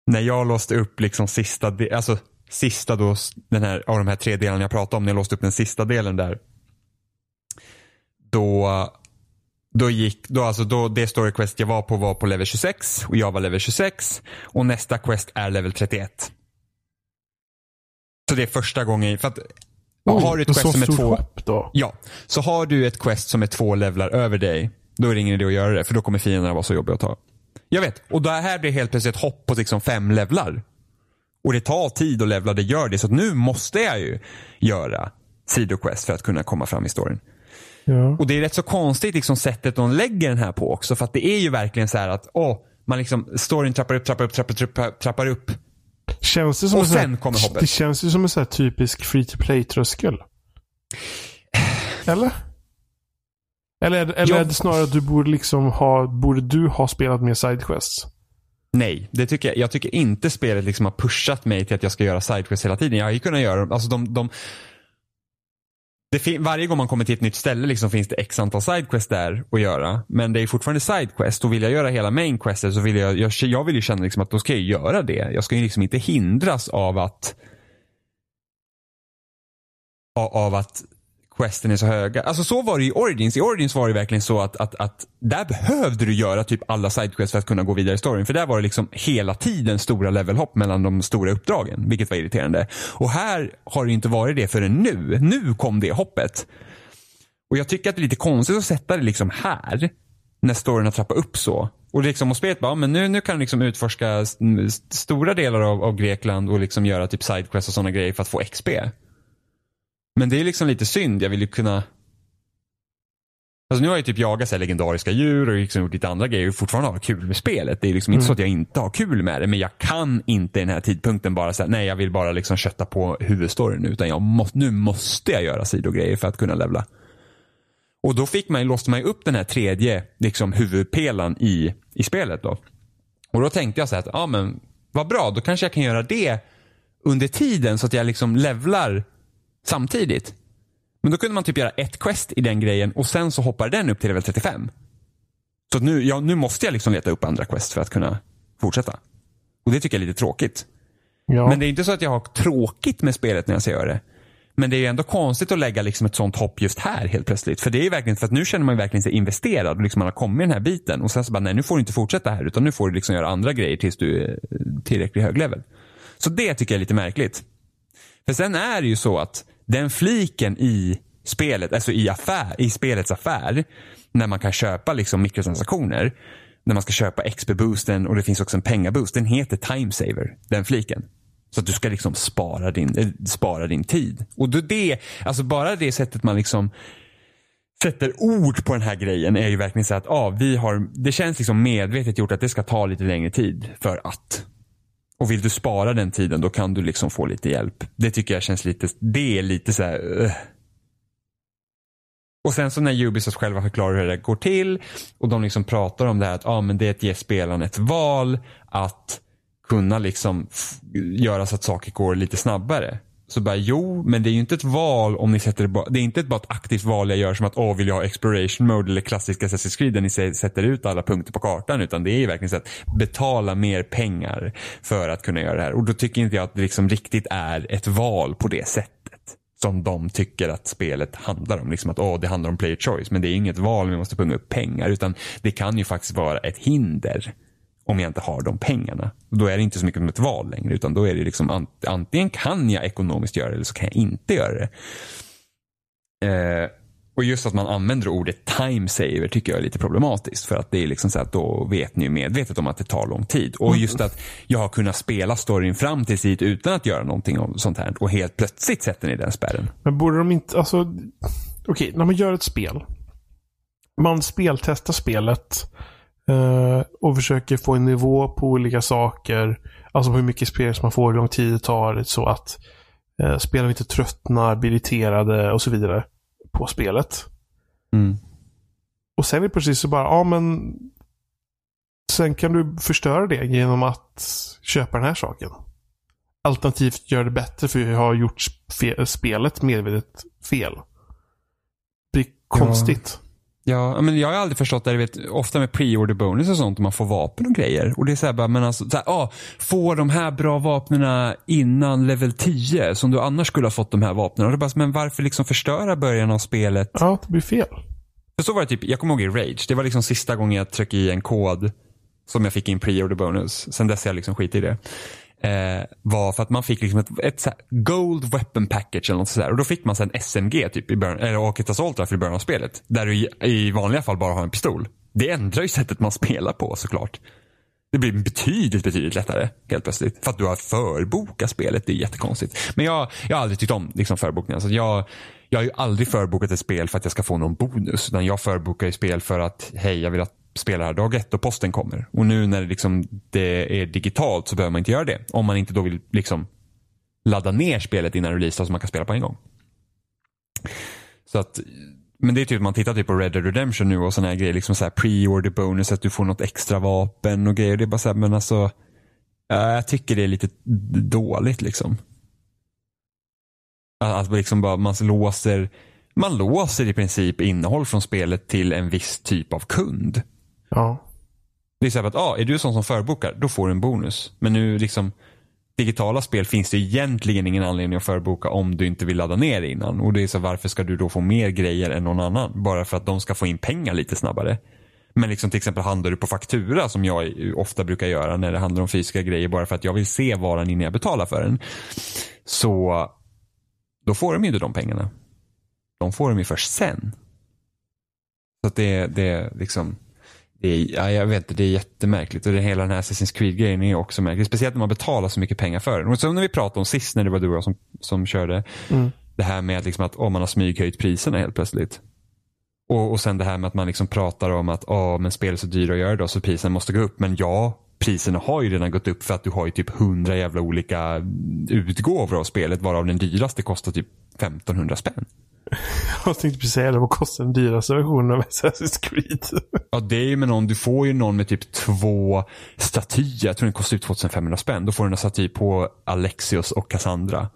när jag låste upp liksom sista, alltså sista då, den här, av de här tre delarna jag pratade om, när jag låste upp den sista delen där. Då, då gick, då alltså då, det story quest jag var på var på level 26 och jag var level 26 och nästa quest är level 31. Så det är första gången, för att har du ett quest som är två, då. Ja, så har du ett quest som är två levlar över dig, då är det ingen idé att göra det, för då kommer fienderna vara så jobbiga att ta. Jag vet, och det här blir helt plötsligt ett hopp på liksom fem levlar. Och det tar tid att levla, det gör det, så att nu måste jag ju göra sidoquest för att kunna komma fram i storyn. Ja. Och det är rätt så konstigt liksom sättet de lägger den här på också, för att det är ju verkligen så här att, åh, man liksom, storyn trappar upp, trappar upp, trappar, trappar, trappar upp. Känns det som Och sen kommer hoppet. Det känns ju som en sån här typisk free to play-tröskel. Eller? Eller, eller Ja. är det snarare att du borde liksom ha, borde du ha spelat mer sidequests? Nej, det tycker jag, jag tycker inte spelet liksom har pushat mig till att jag ska göra sidequests hela tiden. Jag har ju kunnat göra, alltså de, de varje gång man kommer till ett nytt ställe liksom finns det x antal sidequests där att göra. Men det är fortfarande sidequest och vill jag göra hela mainquestet så vill jag, jag, jag vill ju känna liksom att då ska jag göra det. Jag ska ju liksom inte hindras av att av, av att questen är så höga. Alltså så var det i Origins. I Origins var det verkligen så att, att, att där behövde du göra typ alla sidequests för att kunna gå vidare i storyn. För där var det liksom hela tiden stora levelhopp mellan de stora uppdragen. Vilket var irriterande. Och här har det inte varit det förrän nu. Nu kom det hoppet. Och jag tycker att det är lite konstigt att sätta det liksom här. När storyn har trappat upp så. Och liksom och spelet bara, ja, men nu, nu kan du liksom utforska stora delar av, av Grekland och liksom göra typ sidequests och sådana grejer för att få XP. Men det är liksom lite synd. Jag vill ju kunna... Alltså nu har jag typ jagat så legendariska djur och liksom gjort lite andra grejer och fortfarande har kul med spelet. Det är liksom inte så att jag inte har kul med det. Men jag kan inte i den här tidpunkten bara säga nej jag vill bara liksom kötta på huvudstoryn nu. Utan jag må, nu måste jag göra sidogrejer för att kunna levla. Och då fick man, låste man ju upp den här tredje liksom, huvudpelan i, i spelet. Då. Och då tänkte jag så här att, ja men vad bra, då kanske jag kan göra det under tiden så att jag liksom levlar samtidigt. Men då kunde man typ göra ett quest i den grejen och sen så hoppar den upp till level 35. Så att nu, ja, nu måste jag liksom leta upp andra quest för att kunna fortsätta. Och det tycker jag är lite tråkigt. Ja. Men det är inte så att jag har tråkigt med spelet när jag göra det. Men det är ju ändå konstigt att lägga liksom ett sånt hopp just här helt plötsligt. För det är ju verkligen, för att nu känner man ju verkligen sig investerad och liksom man har kommit den här biten. Och sen så bara, nej nu får du inte fortsätta här utan nu får du liksom göra andra grejer tills du är tillräckligt hög level. Så det tycker jag är lite märkligt. För sen är det ju så att den fliken i spelet, alltså i, affär, i spelets affär, när man kan köpa liksom mikrotransaktioner, när man ska köpa XP-boosten och det finns också en pengaboost, den heter Timesaver, den fliken. Så att du ska liksom spara din, eh, spara din tid. Och det, alltså bara det sättet man liksom sätter ord på den här grejen är ju verkligen så att ah, vi har, det känns liksom medvetet gjort att det ska ta lite längre tid för att. Och vill du spara den tiden då kan du liksom få lite hjälp. Det tycker jag känns lite, det är lite så här. Uh. Och sen så när Ubisoft själva förklarar hur det går till och de liksom pratar om det här att ah, men det är att ge spelaren ett val att kunna liksom göra så att saker går lite snabbare. Så bara jo, men det är ju inte ett val om ni sätter det bara, det är inte bara ett aktivt val jag gör som att åh vill jag ha exploration mode eller klassiska Assassin's Creed där ni sätter ut alla punkter på kartan utan det är ju verkligen så att betala mer pengar för att kunna göra det här. Och då tycker inte jag att det liksom riktigt är ett val på det sättet som de tycker att spelet handlar om. Liksom att åh, det handlar om player choice. Men det är inget val, vi måste punga upp pengar. Utan det kan ju faktiskt vara ett hinder om jag inte har de pengarna. Då är det inte så mycket som ett val längre. Utan då är det liksom ant- antingen kan jag ekonomiskt göra det eller så kan jag inte göra det. Eh, Och just att man använder ordet time saver tycker jag är lite problematiskt. För att det är liksom så att då vet ni medvetet om att det tar lång tid. Och just att jag har kunnat spela storyn fram till dit utan att göra någonting om sånt här. Och helt plötsligt sätter ni den spärren. Men borde de inte, alltså. Okej, okay, när man gör ett spel. Man speltestar spelet. Uh, och försöker få en nivå på olika saker. Alltså hur mycket spel man får, hur lång tid det tar. Så att uh, spelarna inte tröttnar, blir irriterade och så vidare på spelet. Mm. Och sen är det precis så bara, ja men Sen kan du förstöra det genom att köpa den här saken. Alternativt göra det bättre för jag har gjort spelet medvetet fel. Det är konstigt. Ja. men jag har aldrig förstått det. Vet, ofta med pre-order bonus och sånt, man får vapen och grejer. Och det är så här bara, men alltså, så här, ah, få de här bra vapnena innan level 10 som du annars skulle ha fått de här vapnen. Och det bara, men varför liksom förstöra början av spelet? Ja, det blir fel. För så var det typ, jag kommer ihåg i Rage. Det var liksom sista gången jag tryckte i en kod som jag fick in pre-order bonus. Sen dess har jag liksom skit i det. Eh, var för att man fick liksom ett, ett gold weapon package eller något sådär. Och då fick man sen SMG typ i början, eller och ett assault rifle i början av spelet. Där du i, i vanliga fall bara har en pistol. Det ändrar ju sättet man spelar på såklart. Det blir betydligt, betydligt lättare helt plötsligt. För att du har förbokat spelet. Det är jättekonstigt. Men jag, jag har aldrig tyckt om liksom, förbokningar. Så jag, jag har ju aldrig förbokat ett spel för att jag ska få någon bonus. Utan jag förbokar ju spel för att, hej, jag vill att spelar här dag ett och posten kommer. Och nu när det, liksom, det är digitalt så behöver man inte göra det. Om man inte då vill liksom ladda ner spelet innan release så man kan spela på en gång. Så att, men det är typ man tittar typ på Red Dead Redemption nu och sådana här grejer. Liksom så här pre-order bonus, att du får något extra vapen och grejer. Det är bara så här, men alltså. Jag tycker det är lite dåligt liksom. Att liksom bara man låser, man låser i princip innehåll från spelet till en viss typ av kund. Ja. Det är så här att, ah, är du sån som förbokar, då får du en bonus. Men nu liksom, digitala spel finns det egentligen ingen anledning att förboka om du inte vill ladda ner innan. Och det är så varför ska du då få mer grejer än någon annan? Bara för att de ska få in pengar lite snabbare. Men liksom till exempel handlar du på faktura som jag ofta brukar göra när det handlar om fysiska grejer bara för att jag vill se varan innan jag betalar för den. Så då får de ju inte de pengarna. De får de ju först sen. Så att det, det är liksom det är, ja, jag vet inte, det är jättemärkligt. Och det, hela den här Assassin's Creed-grejen är också märkligt. Speciellt när man betalar så mycket pengar för den. Och som när vi pratade om sist när det var du och jag som, som körde. Mm. Det här med att, liksom att oh, man har smyghöjt priserna helt plötsligt. Och, och sen det här med att man liksom pratar om att oh, men spel är så dyra att göra då så priserna måste gå upp. Men ja, priserna har ju redan gått upp för att du har ju typ hundra jävla olika utgåvor av spelet varav den dyraste kostar typ 1500 spänn. Jag tänkte precis säga det. Vad kostar den dyraste versionen av Assassin's Creed? Ja, det är ju med någon. Du får ju någon med typ två statyer. Jag tror den kostar typ 2500 spänn. Då får du en staty på Alexios och Cassandra.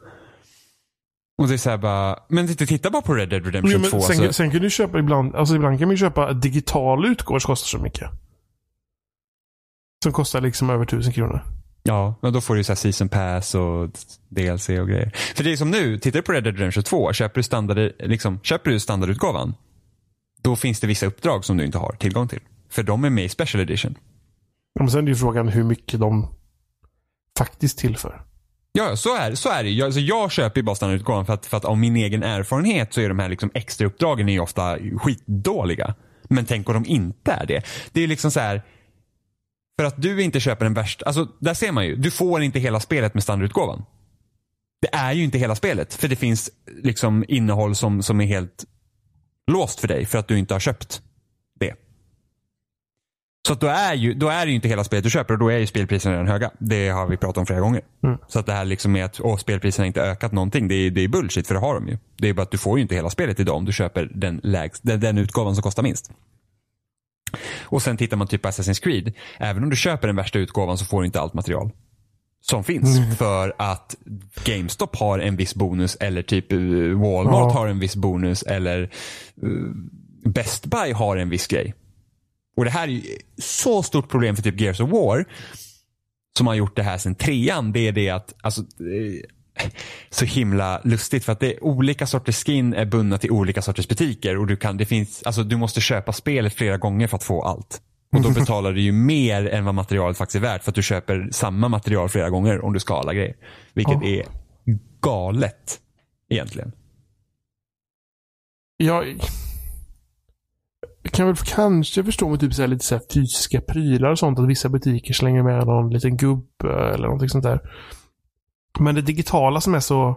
Och det är såhär bara, men titta bara på Red Dead Redemption jo, men 2. Sen, så... sen kan du köpa ibland, alltså ibland kan man ju köpa digital utgåvor som kostar så mycket. Som kostar liksom över tusen kronor. Ja, men då får du så season pass och DLC och grejer. För det är som nu, tittar du på Red Dead Redemption 2, köper du, standard, liksom, köper du standardutgåvan, då finns det vissa uppdrag som du inte har tillgång till. För de är med i Special Edition. Ja, men sen är ju frågan hur mycket de faktiskt tillför. Ja, så är, så är det. Jag, alltså jag köper ju bara standardutgåvan för att, för att av min egen erfarenhet så är de här liksom extra uppdragen är ofta skitdåliga. Men tänk om de inte är det. Det är liksom så här för att du inte köper den värsta, alltså där ser man ju, du får inte hela spelet med standardutgåvan. Det är ju inte hela spelet för det finns liksom innehåll som, som är helt låst för dig för att du inte har köpt det. Så att då är, ju, då är det ju inte hela spelet du köper och då är ju spelpriserna redan höga. Det har vi pratat om flera gånger. Mm. Så att det här liksom med att åh, spelpriserna inte ökat någonting, det är, det är bullshit för det har de ju. Det är bara att du får ju inte hela spelet idag om du köper den, lägst, den, den utgåvan som kostar minst. Och sen tittar man typ på Assassin's Creed. Även om du köper den värsta utgåvan så får du inte allt material som finns. Mm. För att GameStop har en viss bonus eller typ eh, Walmart ja. har en viss bonus eller uh, Best Buy har en viss grej. Och det här är ju så stort problem för typ Gears of War. Som har gjort det här sen trean. Det är det att, alltså, så himla lustigt för att det är olika sorters skin är bundna till olika sorters butiker och du kan, det finns, alltså du måste köpa spelet flera gånger för att få allt. Och då betalar du ju mer än vad materialet faktiskt är värt för att du köper samma material flera gånger om du ska alla grejer. Vilket oh. är galet egentligen. Ja, jag kan väl kanske förstå med typ så lite så fysiska prylar och sånt. Att vissa butiker slänger med någon liten gubbe eller någonting sånt där. Men det digitala som är så...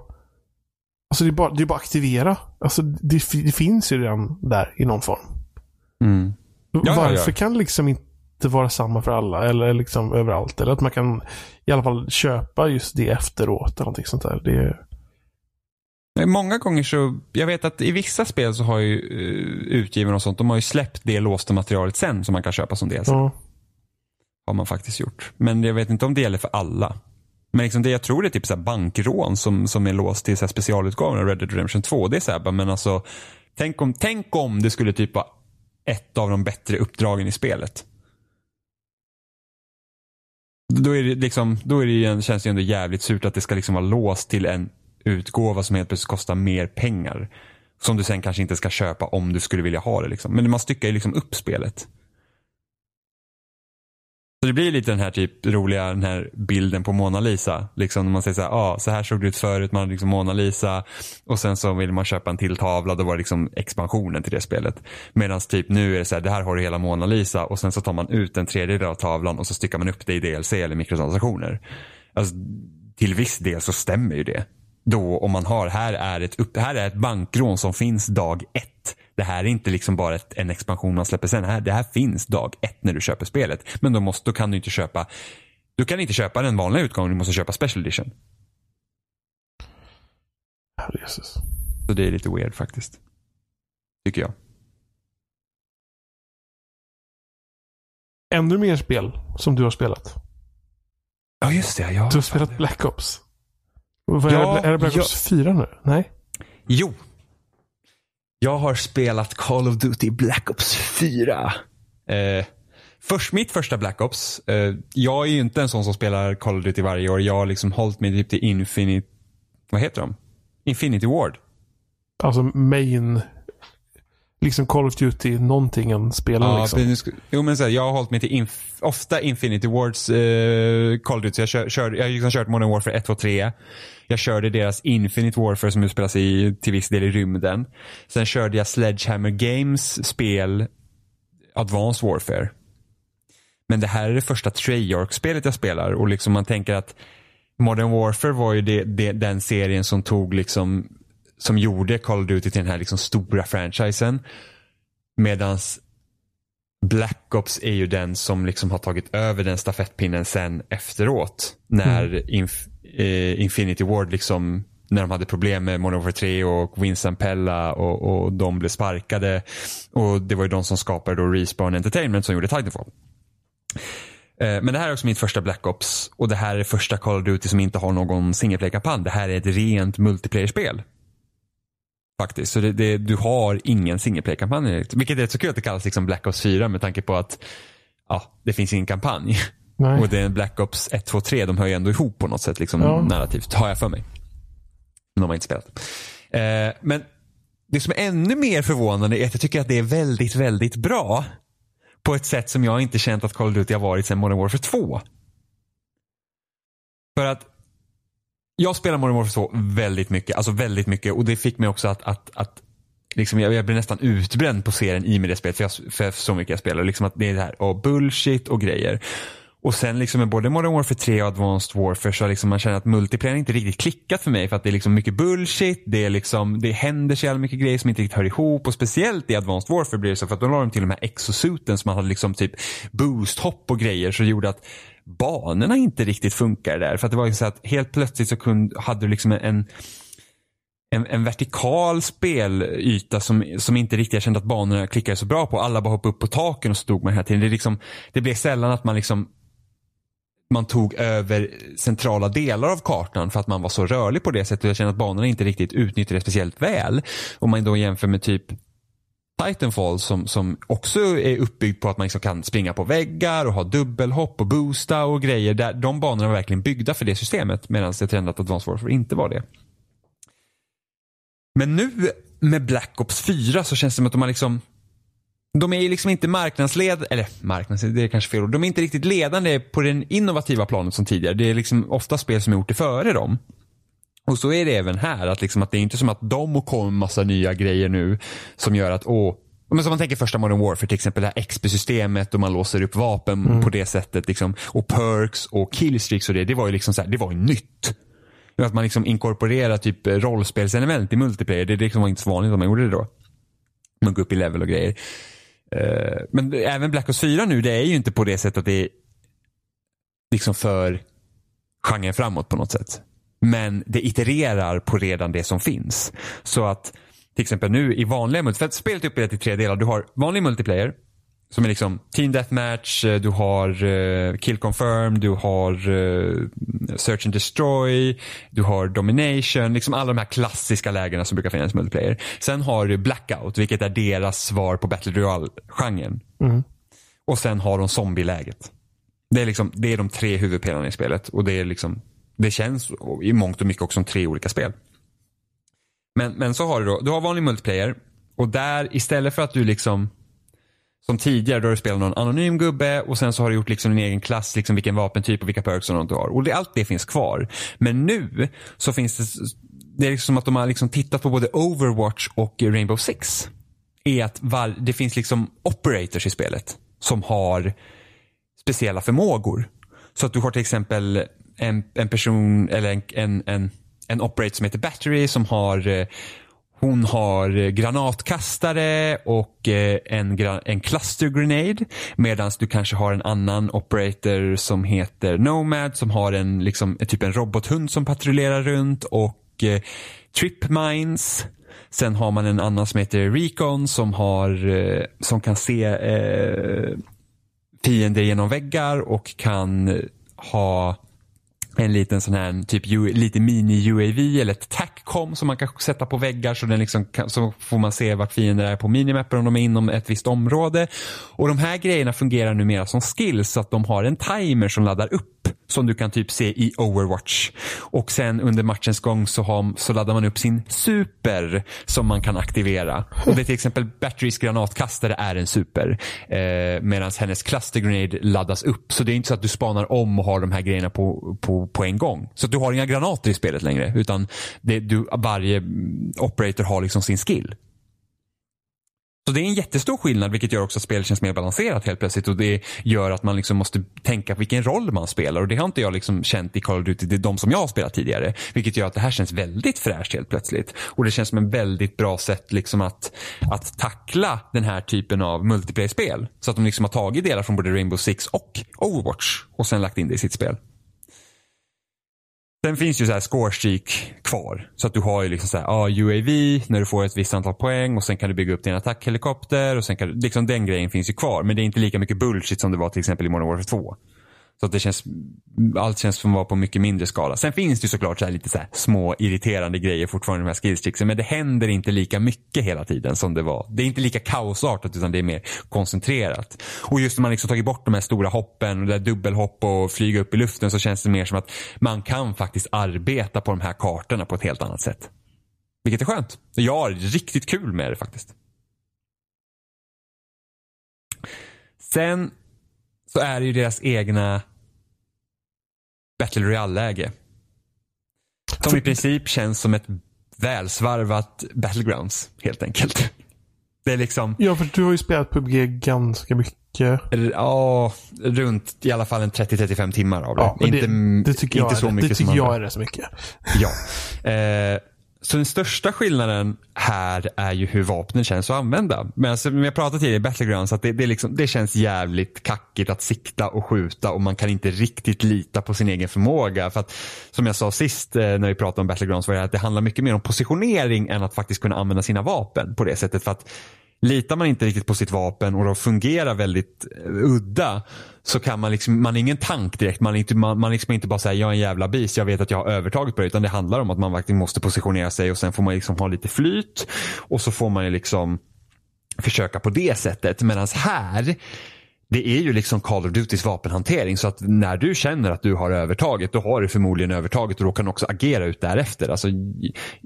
Alltså det är bara, det är bara aktivera. Alltså det, det finns ju redan där i någon form. Mm. Ja, Varför ja, ja. kan det liksom inte vara samma för alla? Eller liksom överallt? Eller att man kan i alla fall köpa just det efteråt. Eller någonting sånt där. Det, Nej, Många gånger så, jag vet att i vissa spel så har ju uh, utgivarna och sånt, de har ju släppt det låsta materialet sen som man kan köpa som DLC. ja. Har man faktiskt gjort. Men jag vet inte om det gäller för alla. Men liksom det jag tror det är typ så här bankrån som, som är låst till så specialutgåvan av Red Dead Redemption 2. Det är så här, men alltså, tänk om, tänk om det skulle typ vara ett av de bättre uppdragen i spelet. Då, är det liksom, då är det ju, en- känns det ju ändå jävligt surt att det ska liksom vara låst till en utgåva som helt plötsligt kostar mer pengar. Som du sen kanske inte ska köpa om du skulle vilja ha det. Liksom. Men man styckar ju liksom upp spelet. Så det blir lite den här typ roliga den här bilden på Mona Lisa. Liksom när man säger så här, ah, så här såg det ut förut, man hade liksom Mona Lisa och sen så vill man köpa en till tavla, då var det liksom expansionen till det spelet. Medan typ nu är det så här, det här har du hela Mona Lisa och sen så tar man ut en tredjedel av tavlan och så styckar man upp det i DLC eller mikrotransaktioner. Alltså, till viss del så stämmer ju det. Då om man har, här är ett, upp, här är ett bankrån som finns dag ett. Det här är inte liksom bara ett, en expansion man släpper sen. Här, det här finns dag ett när du köper spelet. Men då, måste, då kan du inte köpa du kan inte köpa den vanliga utgången, du måste köpa special edition. Herrejösses. Så det är lite weird faktiskt. Tycker jag. Ännu mer spel som du har spelat. Ja just det, ja. Du har spelat Black Ops. Ja, är, det, det Black. Ops 4 nu? Nej? Jo. Jag har spelat Call of Duty Black Ops 4. Eh, först, mitt första Black Ops. Eh, jag är ju inte en sån som spelar Call of Duty varje år. Jag har liksom hållit mig typ till Infinite, vad heter de? Infinity Ward. Alltså main... Liksom Call of Duty någonting en spelar Ja, liksom. jo men så här, jag har hållit mig till inf- ofta Infinity Wards eh, Call of Duty. Jag, kör, kör, jag har liksom kört Modern Warfare 1, 2, 3. Jag körde deras Infinite Warfare som utspelar sig i, till viss del i rymden. Sen körde jag Sledgehammer Games spel Advanced Warfare. Men det här är det första Treyarch-spelet jag spelar och liksom man tänker att Modern Warfare var ju det, det, den serien som tog liksom som gjorde Call of Duty till den här liksom stora franchisen. Medans Black Ops är ju den som liksom har tagit över den stafettpinnen sen efteråt. När Inf eh, Infinity Ward liksom när de hade problem med Modern Warfare 3 och Winston Pella och, och de blev sparkade. Och det var ju de som skapade då Respawn Entertainment som gjorde Titanfall. Eh, Men det här är också mitt första Black Ops och det här är första Call of Duty som inte har någon single play-kampanj. Det här är ett rent multiplayer-spel. Faktiskt. Så det, det, du har ingen single play-kampanj. Vilket är så kul att det kallas liksom Black Ops 4 med tanke på att ja, det finns ingen kampanj. Nej. Och det är Black Ops 1, 2, 3. De hör ju ändå ihop på något sätt liksom Ja. narrativt. Har jag för mig. Men de har inte spelat. Eh, men det som är ännu mer förvånande är att jag tycker att det är väldigt, väldigt bra. På ett sätt som jag inte känt att Call of Duty har varit sedan Modern Warfare 2. För att jag spelar Modern Warfare 2 väldigt mycket, alltså väldigt mycket och det fick mig också att, att, att liksom jag, jag blev nästan utbränd på serien i och med det spelet för, jag, för så mycket jag spelar. Liksom att det är det här, och bullshit och grejer. Och sen liksom med både Modern Warfare 3 och Advanced Warfare så har liksom man känner att multiplayer inte riktigt klickat för mig för att det är liksom mycket bullshit. Det, är liksom, det händer så jävla mycket grejer som inte riktigt hör ihop och speciellt i Advanced Warfare blir det så för att då la de till de här exosuten som man hade liksom typ boosthopp och grejer så det gjorde att banorna inte riktigt funkar där. För att det var ju så att helt plötsligt så kunde, hade du liksom en en, en vertikal spelyta som, som inte riktigt jag kände att banorna klickade så bra på. Alla bara hoppade upp på taken och stod man hela tiden. Det, liksom, det blev sällan att man liksom man tog över centrala delar av kartan för att man var så rörlig på det sättet. Jag känner att banorna inte riktigt utnyttjade det speciellt väl. Om man då jämför med typ Titanfall som, som också är uppbyggd på att man liksom kan springa på väggar och ha dubbelhopp och boosta och grejer. Där, de banorna var verkligen byggda för det systemet medan det trendat att Advanced Warfare inte var det. Men nu med Black Ops 4 så känns det som att de har liksom de är ju liksom inte marknadsled, eller marknadsled, det är kanske fel ord. De är inte riktigt ledande på den innovativa planet som tidigare. Det är liksom ofta spel som är gjort det före dem. Och så är det även här, att, liksom att det är inte som att de kommer med massa nya grejer nu som gör att åh, Men som man tänker första Modern Warfare till exempel, det här XP-systemet och man låser upp vapen Mm. på det sättet. Liksom, och perks och killstreaks och det, det var ju liksom så här, det var ju nytt. Att man liksom inkorporerar typ rollspelselement i multiplayer, det, det liksom var inte så vanligt att man gjorde det då. Man går upp i level och grejer. Eh, men även Black Ops 4 nu, det är ju inte på det sättet att det är liksom för genren framåt på något sätt. Men det itererar på redan det som finns. Så att till exempel nu i vanliga multiplayer, för att spelet är uppdelat i tre delar. Du har vanlig multiplayer som är liksom team deathmatch, eh, du har eh, kill confirm, du har eh, search and destroy, du har domination, liksom alla de här klassiska lägena som brukar finnas i multiplayer. Sen har du blackout, vilket är deras svar på battle royale-genren. Mm. Och sen har de zombieläget. Det är, liksom, det är de tre huvudpelarna i spelet och det är liksom det känns i mångt och mycket också som tre olika spel. Men, men så har du då, du har vanlig multiplayer och där istället för att du liksom som tidigare då har du spelat någon anonym gubbe och sen så har du gjort liksom din egen klass, liksom vilken vapentyp och vilka perks och något du har. Och det, allt det finns kvar. Men nu så finns det, det är liksom som att de har liksom tittat på både Overwatch och Rainbow Six. Är att var, det finns liksom operators i spelet som har speciella förmågor. Så att du har till exempel en, en person eller en, en, en, en operator som heter Battery som har eh, hon har granatkastare och eh, en, en cluster grenade. Medan du kanske har en annan operator som heter Nomad som har en, liksom, en typ en robothund som patrullerar runt och eh, trip mines. Sen har man en annan som heter Recon som, har, eh, som kan se eh, fiender genom väggar och kan ha en liten sån här typ lite mini-UAV eller ett TACCOM som man kan sätta på väggar så, den liksom kan, så får man se vart fiender är på minimappen om de är inom ett visst område. Och de här grejerna fungerar numera som skills så att de har en timer som laddar upp som du kan typ se i Overwatch. Och sen under matchens gång så, har, så laddar man upp sin super som man kan aktivera. Och det är till exempel Batterys granatkastare är en super. Eh, Medan hennes cluster grenade laddas upp. Så det är inte så att du spanar om och har de här grejerna på, på, på en gång. Så att du har inga granater i spelet längre. Utan det, du, varje operator har liksom sin skill. Så det är en jättestor skillnad vilket gör också att spelet känns mer balanserat helt plötsligt och det gör att man liksom måste tänka på vilken roll man spelar och det har inte jag liksom känt i Call of Duty, det är de som jag har spelat tidigare. Vilket gör att det här känns väldigt fräscht helt plötsligt. Och det känns som en väldigt bra sätt liksom att, att tackla den här typen av multiplayer-spel. Så att de liksom har tagit delar från både Rainbow Six och Overwatch och sen lagt in det i sitt spel. Sen finns ju så här scorestreak kvar. Så att du har ju liksom så här, ja, UAV när du får ett visst antal poäng och sen kan du bygga upp din attackhelikopter och sen kan du, liksom den grejen finns ju kvar. Men det är inte lika mycket bullshit som det var till exempel i Modern Warfare 2. Så att det känns, allt känns som att vara på mycket mindre skala. Sen finns det ju såklart så här lite så här små irriterande grejer fortfarande i de här skillstricksen. Men det händer inte lika mycket hela tiden som det var. Det är inte lika kaosartat utan det är mer koncentrerat. Och just när man liksom tagit bort de här stora hoppen och det där dubbelhopp och flyga upp i luften så känns det mer som att man kan faktiskt arbeta på de här kartorna på ett helt annat sätt. Vilket är skönt. Jag har riktigt kul med det faktiskt. Sen så är det ju deras egna Battle Royale-läge. Som i princip känns som ett välsvarvat Battlegrounds helt enkelt. Det är liksom, Ja, för du har ju spelat PubG ganska mycket. ja, runt i alla fall en 30-35 timmar av det. Ja, inte det, det tycker jag, inte så är, mycket det tycker som jag andra. är rätt så mycket. Ja. Eh, så den största skillnaden här är ju hur vapnen känns att använda. Men alltså, som jag pratade tidigare i Battlegrounds, att det, det, liksom, det känns jävligt kackigt att sikta och skjuta och man kan inte riktigt lita på sin egen förmåga. För att, som jag sa sist eh, när vi pratade om Battlegrounds var det att det handlar mycket mer om positionering än att faktiskt kunna använda sina vapen på det sättet. För att Litar man inte riktigt på sitt vapen och de fungerar väldigt eh, udda så kan man liksom, man är ingen tank direkt. Man är inte, man, man liksom inte bara säger jag är en jävla bis, jag vet att jag har övertaget på det. Utan det handlar om att man verkligen måste positionera sig och sen får man liksom ha lite flyt. Och så får man ju liksom försöka på det sättet. Medan här, det är ju liksom Call of Dutys vapenhantering. Så att när du känner att du har övertaget, då har du förmodligen övertaget och då kan du också agera ut därefter. Alltså,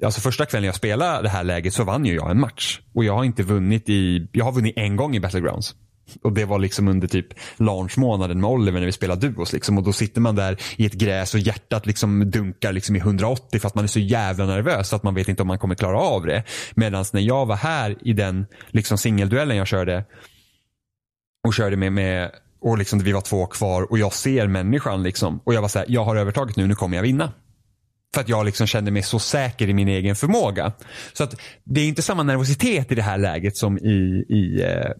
alltså första kvällen jag spelade det här läget så vann ju jag en match. Och jag har inte vunnit i, jag har vunnit en gång i Battlegrounds. Och det var liksom under typ launchmånaden med Oliver när vi spelade duos. Liksom. Och då sitter man där i ett gräs och hjärtat liksom dunkar liksom i 180 för att man är så jävla nervös att man vet inte om man kommer klara av det. Medan när jag var här i den liksom singelduellen jag körde och körde med, med och liksom vi var två kvar och jag ser människan liksom. Och jag var så här, jag har övertaget nu, nu kommer jag vinna. För att jag liksom kände mig så säker i min egen förmåga. Så att det är inte samma nervositet i det här läget som i, i, eh,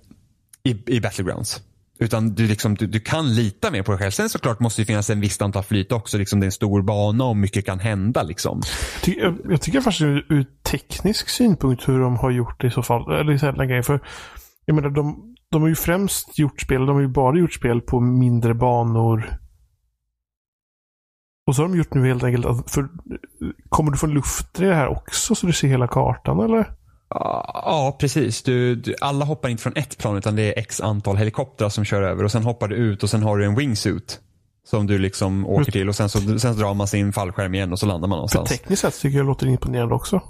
i, i Battlegrounds. Utan du, liksom, du, du, kan lita mer på dig själv. Sen såklart måste det finnas en viss antal flyt också. Liksom det är en stor bana och mycket kan hända. Liksom. Jag, jag tycker faktiskt ur, ur teknisk synpunkt hur de har gjort det i så fall. Eller så här, för jag menar, de, de har ju främst gjort spel, de har ju bara gjort spel på mindre banor. Och så har de gjort nu helt enkelt, för, kommer du få luft i det här också så du ser hela kartan eller? Ja, precis. Du, du, alla hoppar inte från ett plan utan det är x antal helikoptrar som kör över och sen hoppar du ut och sen har du en wingsuit. Som du liksom åker till och sen så, sen så drar man sin fallskärm igen och så landar man någonstans. För tekniskt sett tycker jag det låter imponerande också.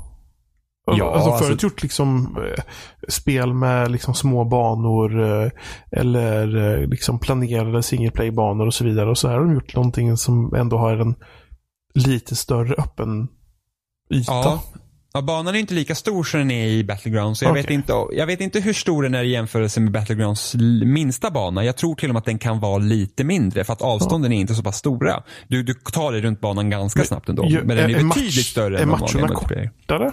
Ja, alltså förut alltså, gjort liksom eh, spel med liksom små banor eh, eller eh, liksom planerade single play-banor och så vidare. Och så här har de gjort någonting som ändå har en lite större öppen yta. Ja, Ja, banan är inte lika stor som den är i Battlegrounds. Jag, okay. vet inte, jag vet inte hur stor den är i jämförelse med Battlegrounds minsta bana. Jag tror till och med att den kan vara lite mindre för att avstånden ja. är inte så pass stora. Du, du tar dig runt banan ganska men, snabbt ändå. men den är, är betydligt match, större än vad matcherna kortare?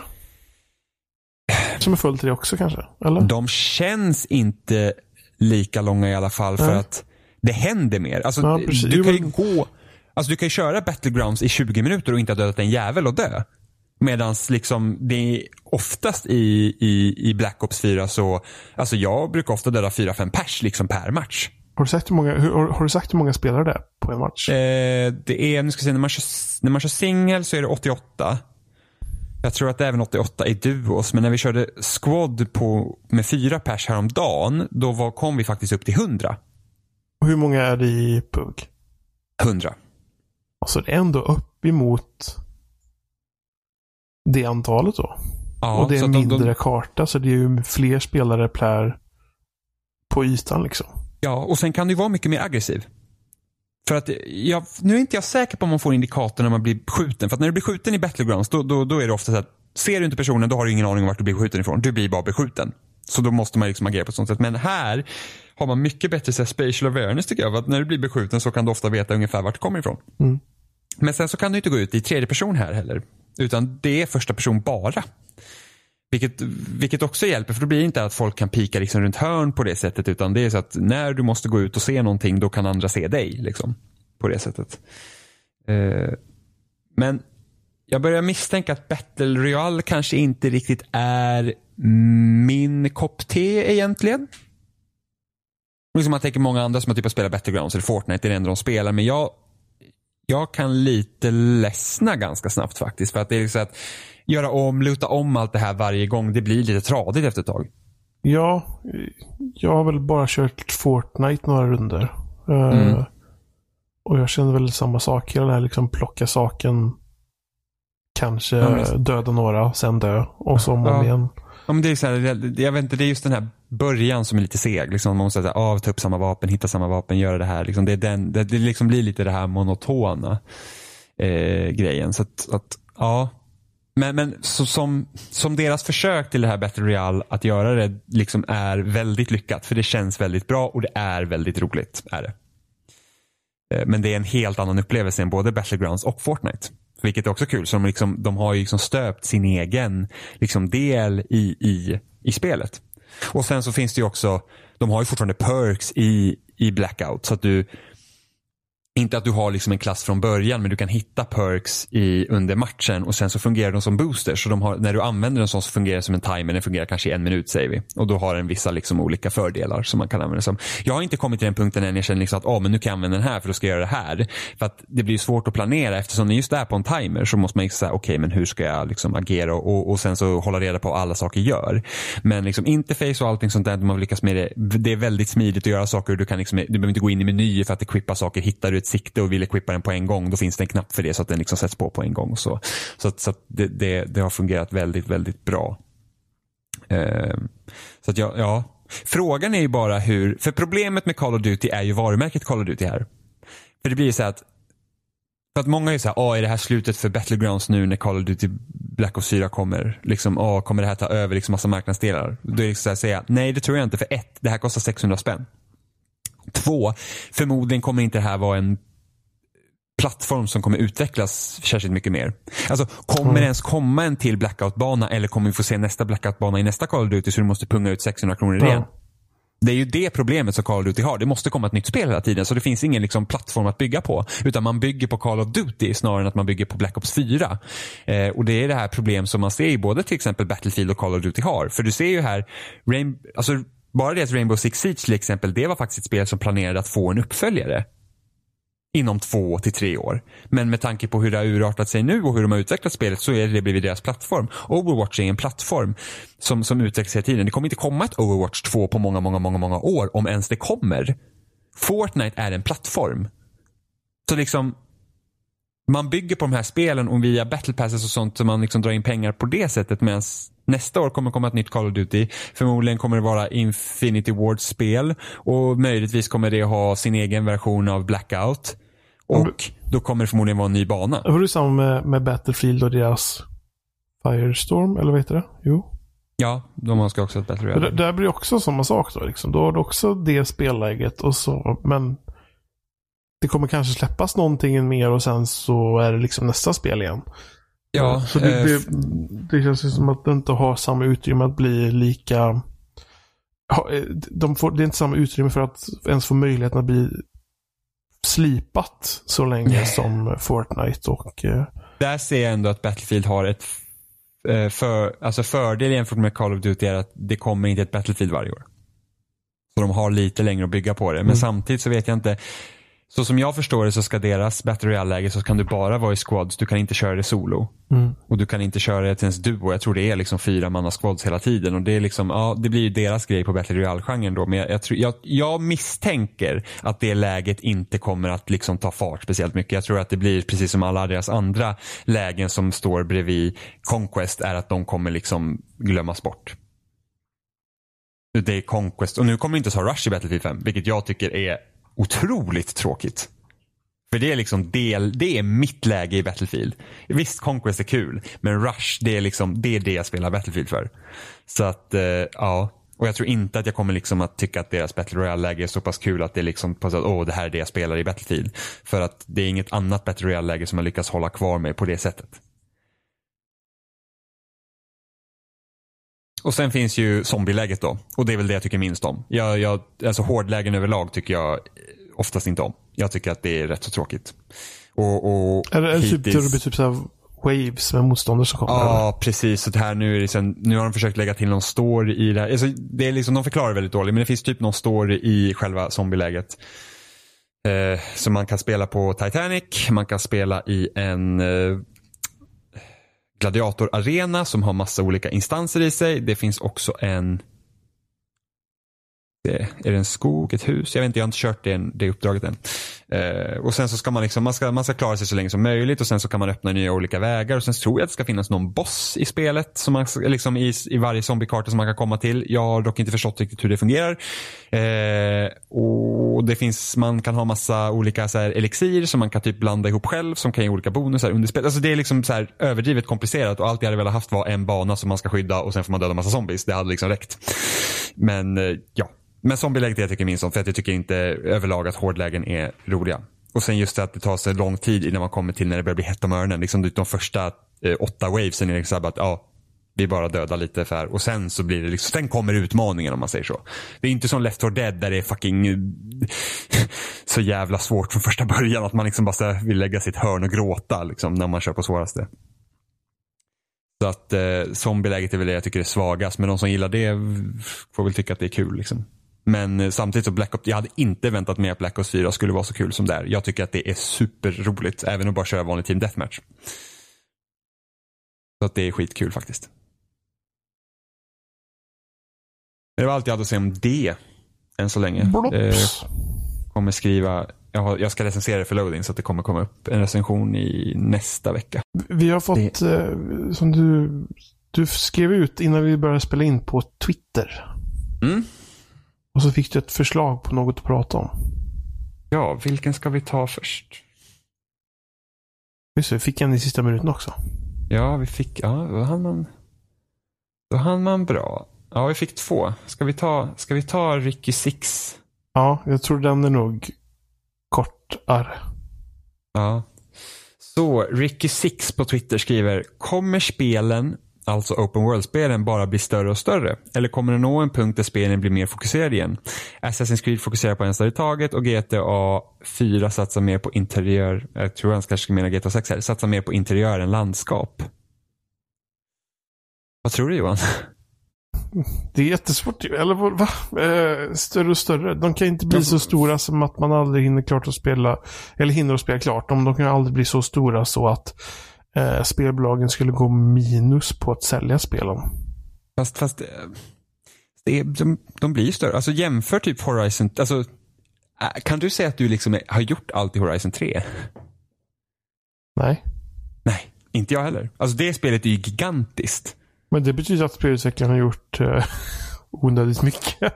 Som är fullt i det också kanske? Eller? De känns inte lika långa i alla fall för Nej. att det händer mer. Alltså, ja, du kan ju gå Alltså du kan ju köra Battlegrounds i 20 minuter och inte ha dödat en jävel och dö. Medan liksom det är oftast i, i, i Black Ops 4 så, alltså jag brukar ofta döda 4-5 pers liksom per match. Har du sagt hur många, hur, har du sagt hur många spelare det är på en match? Eh, det är, nu ska jag se, när man kör, när man kör singel så är det 88. Jag tror att det är även 88 i duos, men när vi körde squad på, med fyra pers häromdagen, då var, kom vi faktiskt upp till 100. Och hur många är det i PUG? 100. Alltså det är ändå upp emot det antalet då. Ja, och det är en mindre de, de... karta, så det är ju fler spelare per på ytan liksom. Ja, och sen kan ju vara mycket mer aggressiv. För att jag, nu är inte jag säker på om man får indikator när man blir skjuten. För att när du blir skjuten i Battlegrounds, då, då, då är det ofta så att ser du inte personen, då har du ingen aning om vart du blir skjuten ifrån. Du blir bara beskjuten. Så då måste man liksom agera på ett sånt sätt. Men här har man mycket bättre så här, spatial awareness tycker jag. För att när du blir beskjuten så kan du ofta veta ungefär vart du kommer ifrån. Mm. Men sen så kan du inte gå ut i tredje person här heller. Utan det är första person bara. Vilket, vilket också hjälper för då blir det inte att folk kan pika liksom runt hörn på det sättet utan det är så att när du måste gå ut och se någonting då kan andra se dig. Liksom, på det sättet. Eh, men jag börjar misstänka att Battle Royale kanske inte riktigt är min kopp te egentligen. Liksom man tänker många andra som har typ spelat Battlegrounds eller Fortnite, det är det enda de spelar. Men jag jag kan lite ledsna ganska snabbt faktiskt. För att det är liksom att göra om, luta om allt det här varje gång. Det blir lite tradigt efter ett tag. Ja, jag har väl bara kört Fortnite några runder. Eh, mm. Uh, och jag känner väl samma sak. Hela det här liksom plocka saken. Kanske ja, döda några, sen dö. Och så om ja. igen. Ja, men det är så här, jag vet inte, det är just den här början som är lite seg. Liksom, man måste säga, ah, ta upp samma vapen, hitta samma vapen, göra det här. Liksom, det, är den, det, det liksom blir lite det här monotona eh, grejen. Så att, att, ja. Men, men så, som, som deras försök till det här Battle Royale att göra det liksom är väldigt lyckat. För det känns väldigt bra och det är väldigt roligt. Är det. Eh, men det är en helt annan upplevelse än både Battlegrounds och Fortnite. Vilket är också kul. Så de, liksom, de har ju liksom stöpt sin egen liksom, del i, i, i spelet. Och sen så finns det ju också, de har ju fortfarande perks i, i Blackout. Så att du, inte att du har liksom en klass från början men du kan hitta perks i, under matchen och sen så fungerar de som boosters. Så de har, när du använder en sån så fungerar det som en timer. Den fungerar kanske i en minut säger vi. Och då har den vissa liksom olika fördelar som man kan använda som. Jag har inte kommit till den punkten än jag känner liksom att oh, men nu kan jag använda den här för då ska jag göra det här. För att det blir svårt att planera eftersom den just är på en timer så måste man säga okej okay, men hur ska jag liksom agera och, och sen så hålla reda på vad alla saker gör. Men liksom interface och allting sånt där, man lyckas med det. Det är väldigt smidigt att göra saker. Du, kan liksom, du behöver inte gå in i menyer för att equippa saker. Hittar du ett sikte och vill equippa den på en gång, då finns det en knapp för det så att den liksom sätts på på en gång. Så, så, att, så att det, det, det, har fungerat väldigt, väldigt bra. Eh, så att jag, ja, Frågan är ju bara hur, för problemet med Call of Duty är ju varumärket Call of Duty här. För det blir ju så att, för att många är så här, ah, är det här slutet för Battlegrounds nu när Call of Duty Black Ops 4 kommer? Liksom, ah, kommer det här ta över liksom massa marknadsdelar? Då är det så här att säga, nej det tror jag inte för ett, det här kostar 600 spänn. Två, förmodligen kommer inte det här vara en plattform som kommer utvecklas särskilt mycket mer. Alltså kommer Mm. det ens komma en till blackout-bana eller kommer vi få se nästa blackout-bana i nästa Call of Duty så du måste punga ut 600 kronor igen? Det är ju det problemet som Call of Duty har. Det måste komma ett nytt spel hela tiden så det finns ingen liksom, plattform att bygga på. Utan man bygger på Call of Duty snarare än att man bygger på Black Ops 4. Eh, och det är det här problem som man ser i både till exempel Battlefield och Call of Duty har. För du ser ju här, Rain, alltså, bara det att Rainbow Six Siege till exempel, det var faktiskt ett spel som planerade att få en uppföljare inom två till tre år. Men med tanke på hur det har urartat sig nu och hur de har utvecklat spelet så är det blivit deras plattform. Overwatch är en plattform som, som utvecklas hela tiden. Det kommer inte komma ett Overwatch 2 på många, många, många, många år om ens det kommer. Fortnite är en plattform. Så liksom man bygger på de här spelen och via battle passes och sånt så man liksom drar in pengar på det sättet medan nästa år kommer komma ett nytt Call of Duty. Förmodligen kommer det vara Infinity Wards spel och möjligtvis kommer det ha sin egen version av Blackout. Och då kommer det förmodligen vara en ny bana. Det var det samma med, med Battlefield och deras Firestorm, eller vad heter det? Jo. Ja, de ska också ha ett Battle Det, där blir också samma sak då. Liksom. Då har du också det spelläget och så, men det kommer kanske släppas någonting mer och sen så är det liksom nästa spel igen. Ja, så det, eh, det, det känns som att det inte har samma utrymme att bli lika... eh, De får, det är inte samma utrymme för att ens få möjligheten att bli slipat så länge Nej. som Fortnite och... eh, där ser jag ändå att Battlefield har ett för, alltså fördel jämfört med Call of Duty är att det kommer inte ett Battlefield varje år. Så de har lite längre att bygga på det. Men Mm. samtidigt så vet jag inte. Så som jag förstår det så ska deras Battle Royale-läge så kan du bara vara i squads. Du kan inte köra det solo. Mm. Och du kan inte köra det till ens duo. Jag tror det är liksom fyra manna squads hela tiden. Och det är liksom, ja det blir ju deras grej på Battle Royale-genren då. Men jag, jag, tror, jag, jag misstänker att det läget inte kommer att liksom ta fart speciellt mycket. Jag tror att det blir precis som alla deras andra lägen som står bredvid Conquest är att de kommer liksom glömmas bort. Det är Conquest. Och nu kommer inte ens ha Rush i Battlefield 5. Vilket jag tycker är otroligt tråkigt. För det är liksom del, det är mitt läge i Battlefield. Visst, Conquest är kul, men Rush, det är liksom, det är det jag spelar Battlefield för. Så att, eh, ja. Och jag tror inte att jag kommer liksom att tycka att deras Battle Royale-läge är så pass kul att det är liksom på att, åh, det här är det jag spelar i Battlefield. För att det är inget annat Battle Royale-läge som har lyckats hålla kvar mig på det sättet. Och sen finns ju zombieläget då. Och det är väl det jag tycker minst om. Jag, jag, alltså hårdlägen överlag tycker jag oftast inte om. Jag tycker att det är rätt så tråkigt. Och, och det typ, hittills- då det blir typ så här waves med motståndare som kommer? eller? Ja, precis. Så det här nu, är det sen, nu har de försökt lägga till någon story i det här. Alltså, det är liksom, de förklarar väldigt dåligt, men det finns typ någon story i själva zombieläget. Eh, så man kan spela på Titanic, man kan spela i en eh, Gladiator Arena som har massa olika instanser i sig. Det finns också en det, är det en skog, ett hus? Jag vet inte, jag har inte kört det, det uppdraget än. Eh, och sen så ska man liksom, man ska, man ska klara sig så länge som möjligt och sen så kan man öppna nya olika vägar och sen tror jag att det ska finnas någon boss i spelet som man, liksom i, i varje zombiekarta som man kan komma till. Jag har dock inte förstått riktigt hur det fungerar. Eh, och det finns, man kan ha massa olika så här, elixir som man kan typ blanda ihop själv som kan ge olika bonusar under spelet. Alltså det är liksom så här överdrivet komplicerat och allt jag hade velat haft var en bana som man ska skydda och sen får man döda massa zombies. Det hade liksom räckt. Men eh, ja, men zombieläget är jag tycker minst om för att jag tycker inte överlag att hårdlägen är roliga. Och sen just det att det tar så lång tid innan man kommer till när det börjar bli hett om öronen. Liksom de första eh, åtta wavesen är liksom att ja, vi bara dödar lite för och sen så blir det liksom, sen kommer utmaningen om man säger så. Det är inte som Left 4 Dead där det är fucking så jävla svårt från första början att man liksom bara vill lägga sitt hörn och gråta liksom när man kör på svåraste. Så att eh, zombieläget är väl det jag tycker är svagast. Men de som gillar det får väl tycka att det är kul. Liksom. Men eh, samtidigt så Black Ops, jag hade inte väntat mig att Black Ops 4 skulle vara så kul som det är. Jag tycker att det är superroligt. Även att bara köra vanlig Team Deathmatch. Så att det är skitkul faktiskt. Det var allt jag hade att säga om det. Än så länge. Eh, Blops. kommer skriva, jag, har, jag ska recensera det för loading så att det kommer komma upp en recension i nästa vecka. Vi har fått, eh, som du, du skrev ut innan vi började spela in på Twitter. Mm. Och så fick du ett förslag på något att prata om. Ja, vilken ska vi ta först? Just det, vi fick en i sista minuten också. Ja, vi fick, ja, då hann man, då hann man bra. Ja, vi fick två. Ska vi ta, ska vi ta Ricky Six? Ja, jag tror den är nog kortare. Ja. Så, Ricky Six på Twitter skriver, kommer spelen, alltså open world-spelen, bara bli större och större? Eller kommer det nå en punkt där spelen blir mer fokuserade igen? Assassin's Creed fokuserar på en stad i taget och GTA 4 satsar mer på interiör, jag tror han kanske ska mena GTA 6 här, satsar mer på interiör än landskap. Vad tror du Johan? Det är jättesvårt. Eller va? Eh, större och större. De kan inte bli så stora som att man aldrig hinner klart att spela. Eller hinner att spela klart. De, de kan aldrig bli så stora så att eh, spelbolagen skulle gå minus på att sälja spelen. Fast, fast eh, det är, de, de blir ju större. Alltså jämför typ Horizon, alltså äh, kan du säga att du liksom har gjort allt i Horizon 3? Nej. Nej, inte jag heller. Alltså det spelet är ju gigantiskt. Men det betyder att spelutvecklarna har gjort eh, onödigt mycket.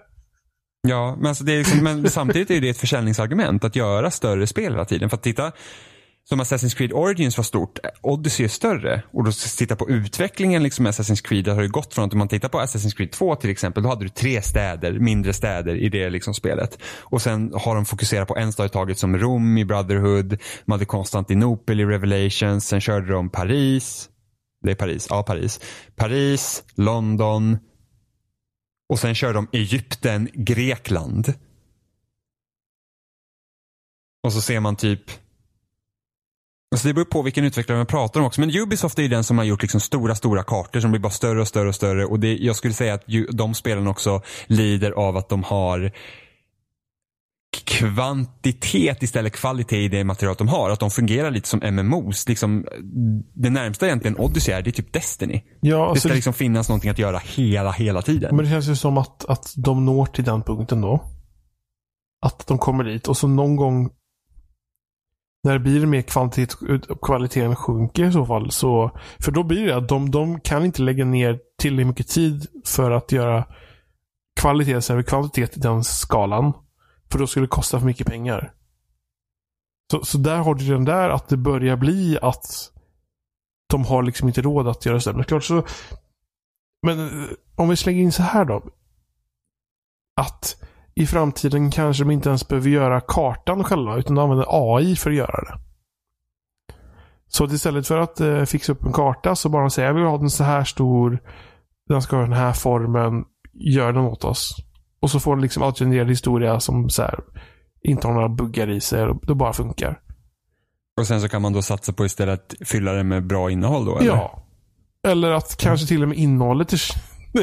Ja, men, alltså det är liksom, men samtidigt är det ett försäljningsargument att göra större spel hela tiden. För att titta, som Assassin's Creed Origins var stort, Odyssey är större. Och då titta på utvecklingen liksom med Assassin's Creed, det har ju gått från att om man tittar på Assassin's Creed 2 till exempel, då hade du tre städer, mindre städer i det liksom spelet. Och sen har de fokuserat på en stad i taget som Rom i Brotherhood, de hade Konstantinopel i Revelations, sen körde de Paris, det är Paris, ja Paris, Paris, London, och sen körde de Egypten, Grekland. Och så ser man typ Alltså det beror på vilken utvecklare man pratar om också. Men Ubisoft är ju den som har gjort liksom stora, stora kartor som blir bara större och större och större. Och det, jag skulle säga att ju, de spelen också lider av att de har kvantitet istället kvalitet i det material de har. Att de fungerar lite som MMOs. Liksom, det närmsta egentligen Odyssey är, det är typ Destiny. Ja, Det alltså, ska det, liksom finnas någonting att göra hela, hela tiden. men det känns ju som att, att de når till den punkten då. Att de kommer dit och så någon gång när det blir mer kvantitet och kvaliteten sjunker i så fall. Så, för då blir det att de, de kan inte lägga ner tillräckligt mycket tid för att göra kvalitet över kvantitet i den skalan. För då skulle det kosta för mycket pengar. Så, så där har du den där att det börjar bli att de har liksom inte råd att göra större. Men klart så men eh, om vi slänger in så här då. Att i framtiden kanske de inte ens behöver göra kartan själva utan de använder AI för att göra det. Så att istället för att eh, fixa upp en karta så bara säger jag vill ha den så här stor. Den ska ha den här formen. Gör den åt oss. Och så får den liksom autogenererad historia som så här, inte har några buggar i sig. och Det bara funkar. Och sen så kan man då satsa på istället att fylla det med bra innehåll då? Eller? Ja. Eller att kanske till och med innehållet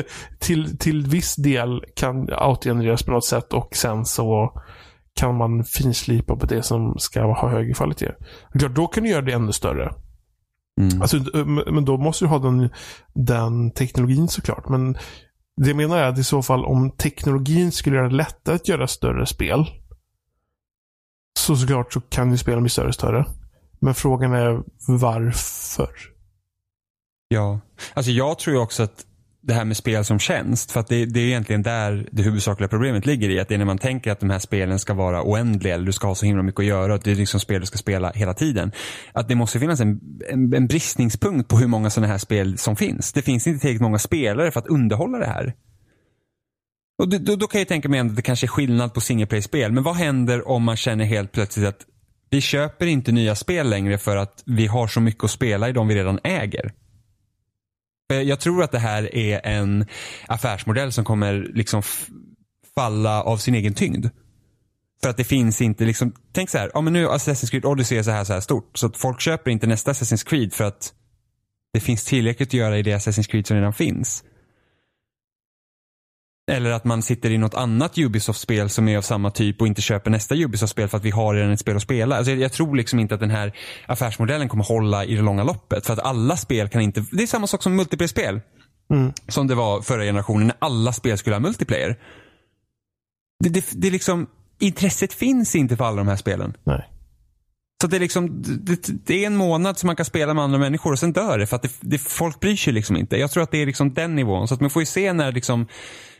till, till, viss del kan autogenereras på något sätt och sen så kan man finslipa på det som ska ha högre kvalitet. Klart, då kan du göra det ännu större. Mm. Alltså, men då måste du ha den, den teknologin såklart. Men det menar jag att i så fall om teknologin skulle göra det lättare att göra större spel. Så såklart så kan ju spelen bli större och större. Men frågan är varför? Ja, alltså jag tror ju också att det här med spel som tjänst, för att det, det är egentligen där det huvudsakliga problemet ligger i. Att det är när man tänker att de här spelen ska vara oändliga eller du ska ha så himla mycket att göra att det är liksom spel du ska spela hela tiden. Att det måste finnas en, en, en bristningspunkt på hur många sådana här spel som finns. Det finns inte tillräckligt många spelare för att underhålla det här. Och då, då, då kan jag tänka mig att det kanske är skillnad på single play-spel. Men vad händer om man känner helt plötsligt att vi köper inte nya spel längre för att vi har så mycket att spela i de vi redan äger. Eh, jag tror att det här är en affärsmodell som kommer liksom falla av sin egen tyngd. För att det finns inte liksom, tänk så här, ja men nu Assassin's Creed Odyssey är så här, så här stort. Så att folk köper inte nästa Assassin's Creed för att det finns tillräckligt att göra i det Assassin's Creed som redan finns. Eller att man sitter i något annat Ubisoft-spel som är av samma typ och inte köper nästa Ubisoft-spel för att vi har redan ett spel att spela. Alltså jag, jag tror liksom inte att den här affärsmodellen kommer hålla i det långa loppet. För att alla spel kan inte, det är samma sak som multiplayer-spel. Mm. Som det var förra generationen när alla spel skulle ha multiplayer. Det, det, det är liksom, intresset finns inte för alla de här spelen. Nej. Så det är liksom, det, det är en månad som man kan spela med andra människor och sen dör det för att det, det, folk bryr sig liksom inte. Jag tror att det är liksom den nivån. Så att man får ju se när liksom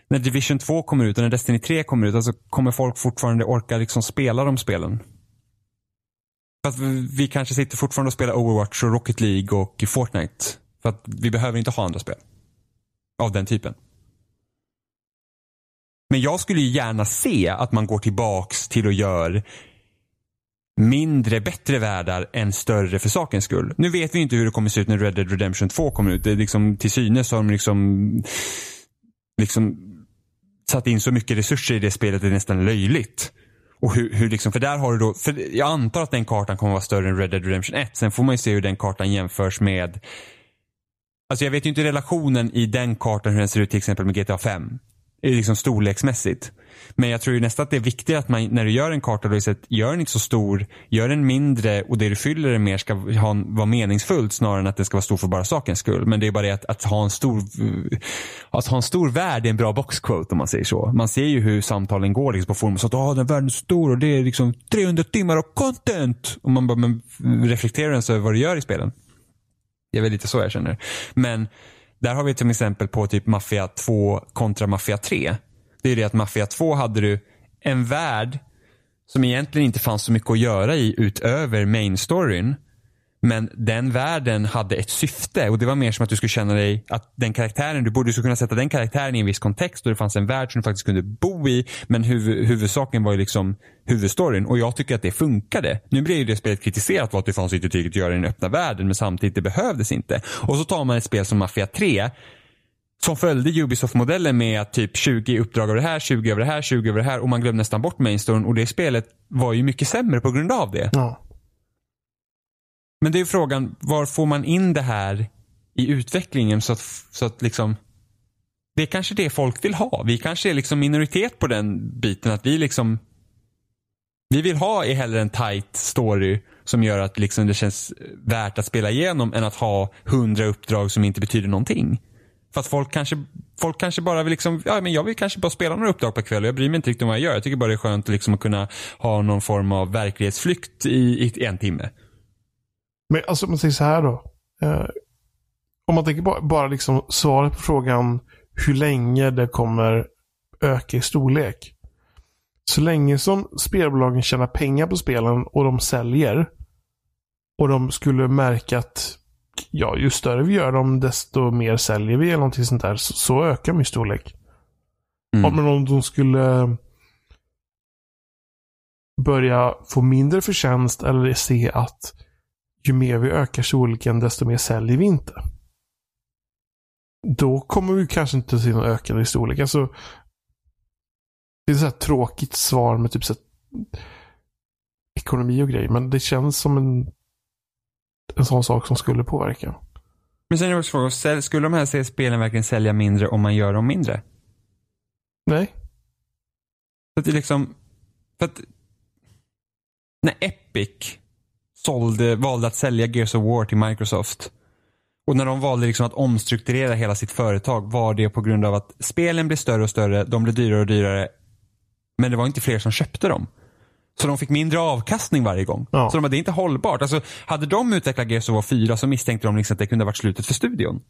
när Division 2 kommer ut och när Destiny 3 kommer ut, alltså kommer folk fortfarande orka liksom spela de spelen? För att vi, kanske sitter fortfarande och spelar Overwatch och Rocket League och Fortnite. För att vi behöver inte ha andra spel. Av den typen. Men jag skulle ju gärna se att man går tillbaks till och gör mindre, bättre världar än större för sakens skull. Nu vet vi inte hur det kommer se ut när Red Dead Redemption 2 kommer ut. Det är liksom, till synes har de liksom, liksom satt in så mycket resurser i det spelet det är nästan löjligt. Och hur, hur liksom, för där har du då, för jag antar att den kartan kommer vara större än Red Dead Redemption 1. Sen får man ju se hur den kartan jämförs med Alltså jag vet ju inte relationen i den kartan hur den ser ut till exempel med GTA 5 liksom storleksmässigt. Men jag tror ju nästan att det är viktigt att man, när du gör en karta, då är gör den inte så stor, gör den mindre och det du fyller den med ska ha, vara meningsfullt snarare än att den ska vara stor för bara sakens skull. Men det är bara det att, att ha en stor att ha en stor värld är en bra boxquote om man säger så. Man ser ju hur samtalen går liksom på forum. Så att oh, den världen är stor och det är liksom 300 timmar av content. Och man bara, men reflekterar ens över vad du gör i spelen. Det är väl lite så jag känner. Men där har vi till exempel på typ Mafia 2 kontra Mafia 3. Det är det att Mafia 2 hade du en värld som egentligen inte fanns så mycket att göra i utöver main storyn. Men den världen hade ett syfte och det var mer som att du skulle känna dig att den karaktären, du borde skulle kunna sätta den karaktären i en viss kontext och det fanns en värld som du faktiskt kunde bo i. Men huv, huvudsaken var ju liksom huvudstoryn och jag tycker att det funkade. Nu blev ju det spelet kritiserat för att det fanns inte tydligt att göra i den öppna världen men samtidigt det behövdes inte. Och så tar man ett spel som Mafia 3 som följde Ubisoft-modellen med att typ 20 uppdrag av det här, 20 av det här, 20 av det här och man glömde nästan bort mainstoryn och det spelet var ju mycket sämre på grund av det. Ja. Men det är frågan, var får man in det här i utvecklingen så att, så att liksom det är kanske det folk vill ha. Vi kanske är liksom minoritet på den biten. Att vi liksom vi vill ha är hellre en tight story som gör att liksom det känns värt att spela igenom än att ha hundra uppdrag som inte betyder någonting. För att folk kanske, folk kanske bara vill liksom, ja men jag vill kanske bara spela några uppdrag per kväll och jag bryr mig inte riktigt om vad jag gör. Jag tycker bara det är skönt liksom att kunna ha någon form av verklighetsflykt i, i en timme. Men alltså man säger så här då. Eh, om man tänker bara, bara liksom svaret på frågan hur länge det kommer öka i storlek. Så länge som spelbolagen tjänar pengar på spelen och de säljer och de skulle märka att ja, ju större vi gör dem desto mer säljer vi eller någonting sånt där. Så, så ökar i storlek. Mm. Ja, men om de skulle börja få mindre förtjänst eller se att ju mer vi ökar storleken desto mer säljer vi inte. Då kommer vi kanske inte se någon ökad i storlek. Alltså, det är ett tråkigt svar med typ så ekonomi och grejer. Men det känns som en, en sån sak som skulle påverka. Men sen är det också frågan, skulle de här spelen verkligen sälja mindre om man gör dem mindre? Nej. För att det är liksom, för att när Epic sålde, valde att sälja Gears of War till Microsoft. Och när de valde liksom att omstrukturera hela sitt företag var det på grund av att spelen blev större och större, de blev dyrare och dyrare. Men det var inte fler som köpte dem. Så de fick mindre avkastning varje gång. Ja. Så de bara, det är inte hållbart. Alltså, hade de utvecklat Gears of War 4 så misstänkte de liksom att det kunde ha varit slutet för studion.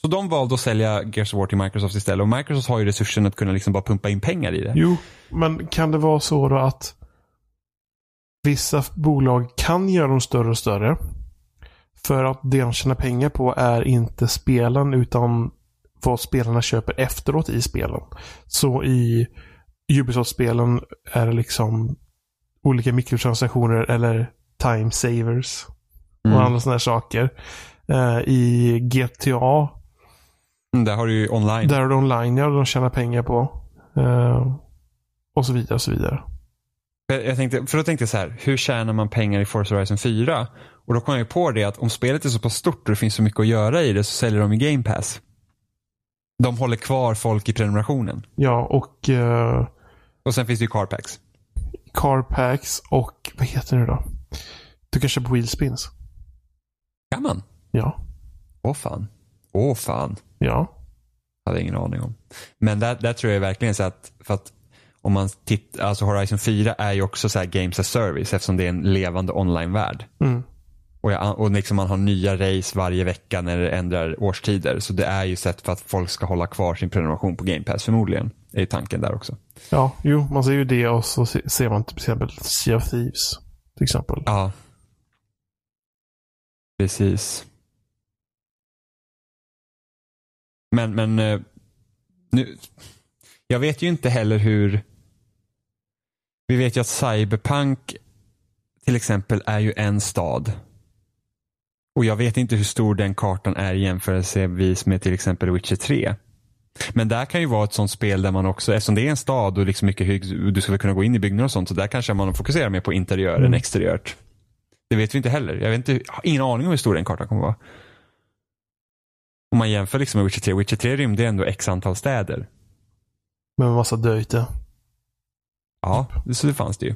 Så de valde att sälja Gears of War till Microsoft istället. Och Microsoft har ju resursen att kunna liksom bara pumpa in pengar i det. Jo, men kan det vara så då att Vissa bolag kan göra dem större och större. För att det de tjänar pengar på är inte spelen utan vad spelarna köper efteråt i spelen. Så i Ubisoft-spelen är det liksom olika mikrotransaktioner eller time savers. Och mm. andra sådana saker. Uh, I GTA. Mm, där har du ju online. Där har du online, ja. De tjänar pengar på. Uh, och så vidare och så vidare. Jag tänkte, för då tänkte jag så här, hur tjänar man pengar i Forza Horizon 4? Och då kom jag på det att om spelet är så pass stort och det finns så mycket att göra i det så säljer de i Game Pass. De håller kvar folk i prenumerationen. Ja, och... Uh, och sen finns det ju Carpacks. Carpacks och, vad heter det då? Du kan köpa wheelspins. Kan man? Ja. Åh fan. Åh fan. Ja. Hade ingen aning om. Men där, där tror jag verkligen så att, för att om man tittar, alltså Horizon 4 är ju också så här games as service eftersom det är en levande online-värld. Mm. Och, jag, och liksom man har nya race varje vecka när det ändrar årstider. Så det är ju sätt för att folk ska hålla kvar sin prenumeration på Game Pass förmodligen. är tanken där också. Ja, jo, man ser ju det och så ser man till exempel Sea of Thieves. Till exempel. Ja. Precis. Men, men eh, nu, jag vet ju inte heller hur, vi vet ju att Cyberpunk till exempel är ju en stad. Och jag vet inte hur stor den kartan är jämförelsevis med till exempel Witcher 3. Men där kan ju vara ett sånt spel där man också, eftersom det är en stad och liksom mycket hög, du skulle kunna gå in i byggnader och sånt, så där kanske man fokuserar mer på interiör mm. än exteriört. Det vet vi inte heller. Jag, vet inte, jag har ingen aning om hur stor den kartan kommer vara. Om man jämför liksom med Witcher 3. Witcher 3 rymde ändå x antal städer. Med en massa döjte. Ja, så det fanns det ju.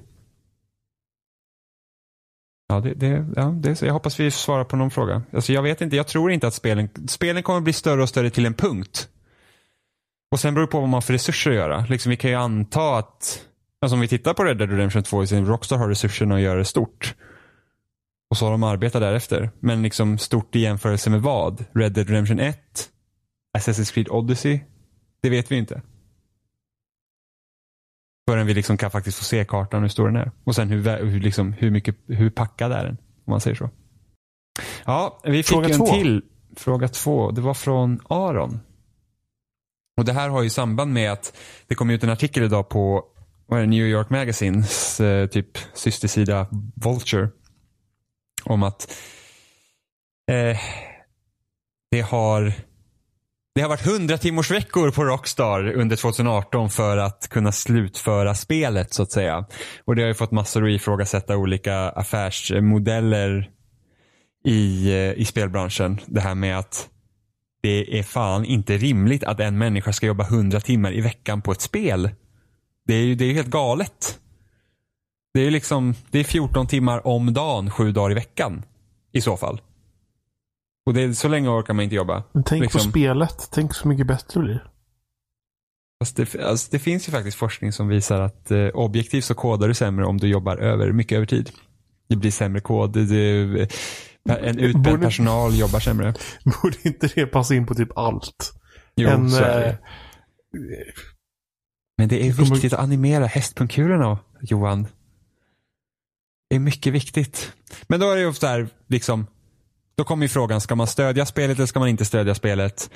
Ja, det, det, ja det, jag hoppas vi svarar på någon fråga. Alltså jag vet inte, jag tror inte att spelen, spelen kommer bli större och större till en punkt. Och sen beror det på vad man har för resurser att göra. Liksom, vi kan ju anta att, alltså om vi tittar på Red Dead Redemption 2, Rockstar har resurserna att göra det stort. Och så har de arbetat därefter. Men liksom stort i jämförelse med vad? Red Dead Redemption 1? Assassin's Creed Odyssey? Det vet vi inte. Förrän vi liksom kan faktiskt få se kartan hur stor den är. Och sen hur, hur, liksom, hur, mycket, hur packad är den? Om man säger så. Ja, vi fick fråga en två. till. Fråga två. Det var från Aron. Och Det här har ju samband med att det kom ut en artikel idag på New York Magazines eh, typ systersida Vulture om att eh, det har det har varit 100 timmars veckor på Rockstar under 2018 för att kunna slutföra spelet så att säga. Och det har ju fått massor att ifrågasätta olika affärsmodeller i, eh, i spelbranschen. Det här med att det är fan inte rimligt att en människa ska jobba 100 timmar i veckan på ett spel. Det är ju det är helt galet. Det är liksom, det är 14 timmar om dagen, sju dagar i veckan. I så fall. Och det är, så länge orkar man inte jobba. Men tänk liksom. på spelet. Tänk så mycket bättre det blir. Fast det, alltså det finns ju faktiskt forskning som visar att eh, objektivt så kodar du sämre om du jobbar över, mycket över tid. Det blir sämre kod. Det, det, en utbränd personal jobbar sämre. Borde inte det passa in på typ allt? Jo, en, så är det. Eh, Men det är viktigt att animera hästpungkulorna, Johan. Det är mycket viktigt. Men då är det ju så här, liksom, då kommer ju frågan, ska man stödja spelet eller ska man inte stödja spelet?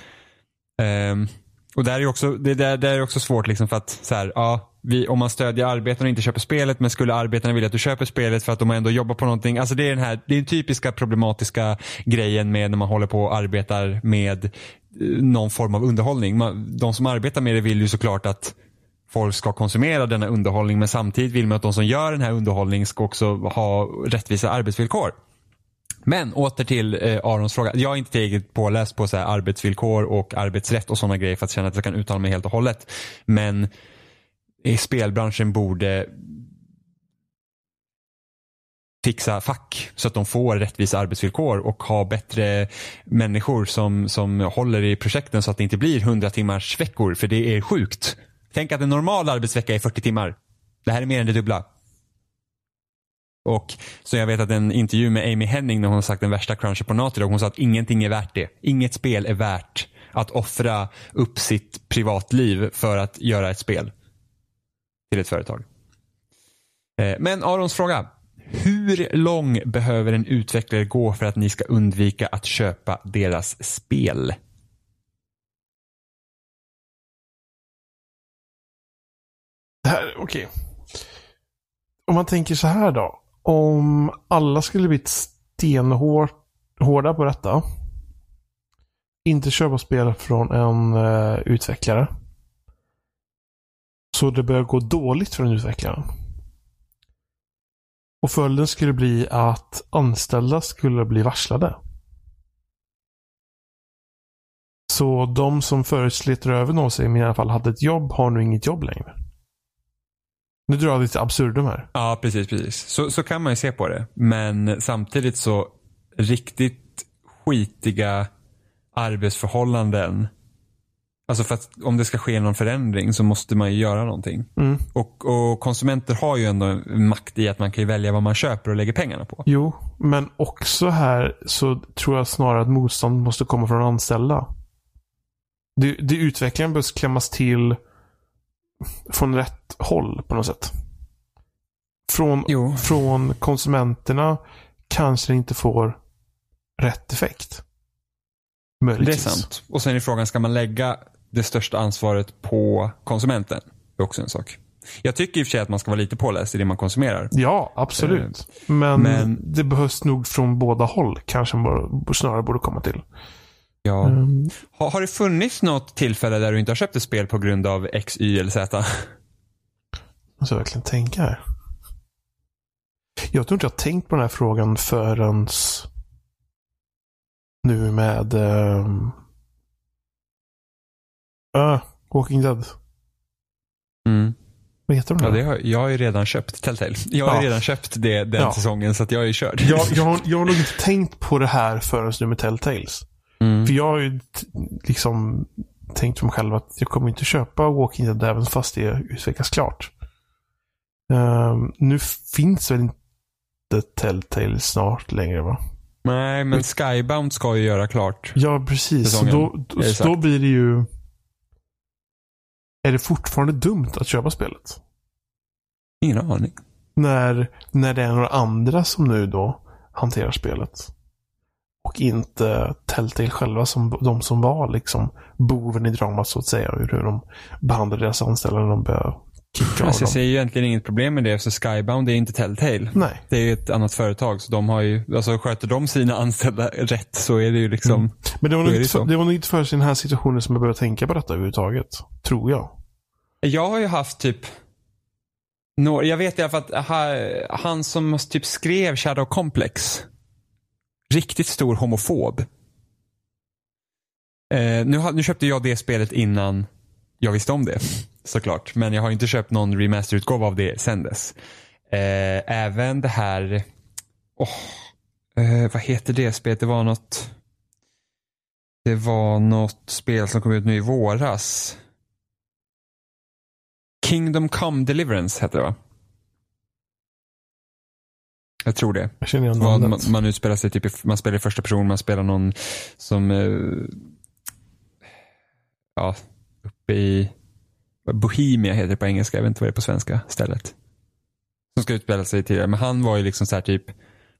Um, och där är också, det där, där är också svårt liksom för att så här, ja, vi, om man stödjer arbetarna och inte köper spelet men skulle arbetarna vilja att du köper spelet för att de ändå jobbar på någonting. Alltså det är den här, det är den typiska problematiska grejen med när man håller på och arbetar med eh, någon form av underhållning. Man, de som arbetar med det vill ju såklart att folk ska konsumera denna underhållning men samtidigt vill man att de som gör den här underhållningen ska också ha rättvisa arbetsvillkor. Men åter till eh, Arons fråga. Jag är inte tillräckligt påläst på så här, arbetsvillkor och arbetsrätt och sådana grejer för att känna att jag kan uttala mig helt och hållet. Men i spelbranschen borde fixa fack så att de får rättvisa arbetsvillkor och ha bättre människor som, som håller i projekten så att det inte blir 100 timmars veckor för det är sjukt. Tänk att en normal arbetsvecka är 40 timmar. Det här är mer än det dubbla. Och så jag vet att en intervju med Amy Henning när hon har sagt den värsta crunchen på Naughty Dog, hon sa att ingenting är värt det. Inget spel är värt att offra upp sitt privatliv för att göra ett spel till ett företag. Eh, men Arons fråga. Hur lång behöver en utvecklare gå för att ni ska undvika att köpa deras spel? Okej. Okay. Om man tänker så här då om alla skulle bli stenhårda på detta. Inte köpa spel från en uh, utvecklare. Så det börjar gå dåligt för den utvecklaren. Och följden skulle bli att anställda skulle bli varslade. Så de som förut slet röven av sig, men i alla fall hade ett jobb, har nu inget jobb längre. Nu drar jag lite absurdum här. Ja, precis. precis. Så, så kan man ju se på det. Men samtidigt så riktigt skitiga arbetsförhållanden Alltså för att om det ska ske någon förändring så måste man ju göra någonting. Mm. Och, och konsumenter har ju ändå makt i att man kan välja vad man köper och lägger pengarna på. Jo, men också här så tror jag snarare att motstånd måste komma från anställda. Det, det utvecklingen behövs klämmas till från rätt håll på något sätt. Från, Jo. från konsumenterna kanske det inte får rätt effekt. Det är Möjligtvis. sant. Och sen är frågan, ska man lägga det största ansvaret på konsumenten? Det är också en sak. Jag tycker i och för sig att man ska vara lite påläst i det man konsumerar. Ja, absolut. Men, men- det behövs nog från båda håll. Kanske man snarare borde komma till. Ja. Mm. Har, har det funnits något tillfälle där du inte har köpt ett spel på grund av X, Y eller Z? Måste jag verkligen tänka här. Jag tror inte jag har tänkt på den här frågan förrän nu med um, uh, Walking Dead. Mm. Vad heter de? Ja, det har, jag har ju redan köpt Telltale. Jag har Ja. redan köpt det den Ja. säsongen så att jag är körd. jag, jag, har, jag har nog inte tänkt på det här förrän nu med Telltales. Mm. För jag har ju liksom tänkt för mig själv att jag kommer inte köpa Walking Dead även fast det utvecklas klart. Ehm, nu finns väl inte Telltale snart längre va? Nej, men Skybound ska ju göra klart. Ja, precis. Säsongen, då, då, då blir det ju... Är det fortfarande dumt att köpa spelet? Ingen aning. När, när det är några andra som nu då hanterar spelet. Och inte Telltale själva som de som var liksom boven i dramat så att säga. Hur de behandlade deras anställda när de började kicka Alltså, jag ser ju egentligen inget problem med det, för Skybound är inte Telltale. Nej. Det är ett annat företag, så de har ju, alltså sköter de sina anställda rätt så är det ju liksom, Mm. Men det var, nog inte för, så. det var nog inte först i den här situationen som jag började tänka på detta överhuvudtaget. Tror jag. Jag har ju haft typ jag vet i alla fall att ha- han som typ skrev Shadow Complex, riktigt stor homofob. Eh, nu, nu köpte jag det spelet innan jag visste om det, såklart. Men jag har inte köpt någon remasterutgåva av det sen dess. Eh, även det här, oh, eh, vad heter det spelet? Det var något, det var något spel som kom ut nu i våras. Kingdom Come Deliverance hette det va? Jag tror det. Jag känner igen Man, man, man utspelar sig typ i, man spelar i första person, man spelar någon som eh, ja, uppe i Bohemia heter det på engelska, jag vet inte vad det är på svenska stället. Som ska utspela sig tidigare, men han var ju liksom så här typ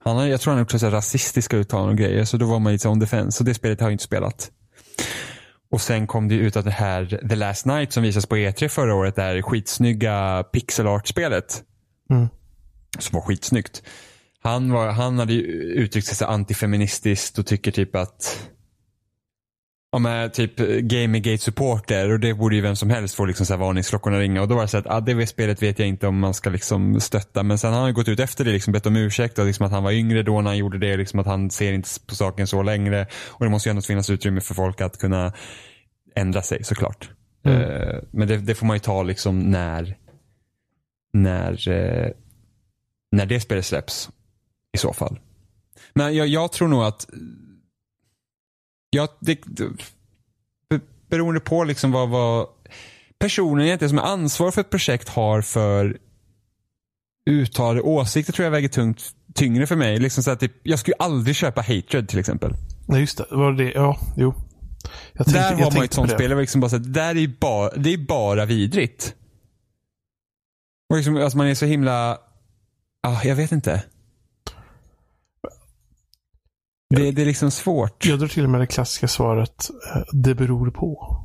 han har, jag tror han har gjort så här rasistiska uttalanden och grejer, så då var man lite on defense. Så det spelet har jag inte spelat. Och sen kom det ut att det här The Last Night som visades på E3 förra året, det här skitsnygga pixel art-spelet. Mm. Som var skitsnyggt. Han, var, han hade ju uttryckt sig så antifeministiskt och tycker typ att Ja men typ Gamergate-supporter och det borde ju vem som helst få liksom så här varningsklockorna ringa. Och då var det så att ah, det spelet vet jag inte om man ska liksom stötta. Men sen har han gått ut efter det liksom bett om ursäkt och liksom att han var yngre då när han gjorde det. Liksom att han ser inte på saken så längre. Och det måste ju ändå finnas utrymme för folk att kunna ändra sig såklart. Mm. Eh, men det, det får man ju ta liksom när när, eh, när det spelet släpps i så fall. Men jag, jag tror nog att Ja, det, det, be- beroende på liksom vad, vad personen egentligen som är ansvarig för ett projekt har för uttalade åsikter tror jag väger tungt, tyngre för mig. Liksom så att typ, jag skulle aldrig köpa Hatred till exempel. Nej, just det. Var det Ja, jo. Tänkte, där har man ett sånt det. spel. Det, liksom bara så att, det där är bara, det är bara vidrigt. Och liksom, alltså man är så himla, ah, jag vet inte. Det, det är liksom svårt. Jag drar till med det klassiska svaret. eh, Det beror på.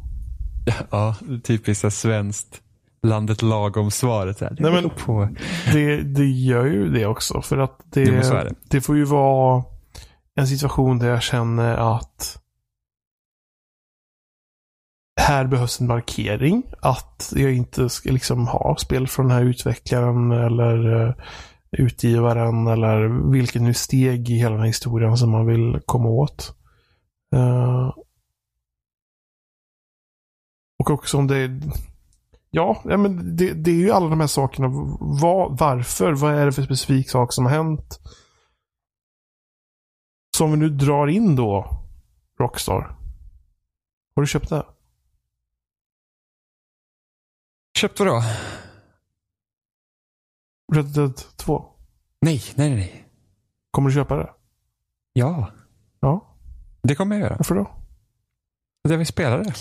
Ja, typiskt svenskt. Landet lagom svaret. Här. Det Nej, men- beror på. Det, det gör ju det också. För att det, Jo, det. det får ju vara en situation där jag känner att här behövs en markering. Att jag inte ska liksom ha spel från den här utvecklaren eller eh, utgivaren eller vilket nu steg i hela den här historien som man vill komma åt. Uh, och också om det är Ja, men det, det är ju alla de här sakerna. Vad, varför? Vad är det för specifik sak som har hänt? Som vi nu drar in då Rockstar. Har du köpt det? Köpt vadå? Red Dead 2. Nej, nej, nej. Kommer du köpa det? Ja, Ja. det kommer jag göra. Varför då? Jag vill spela det.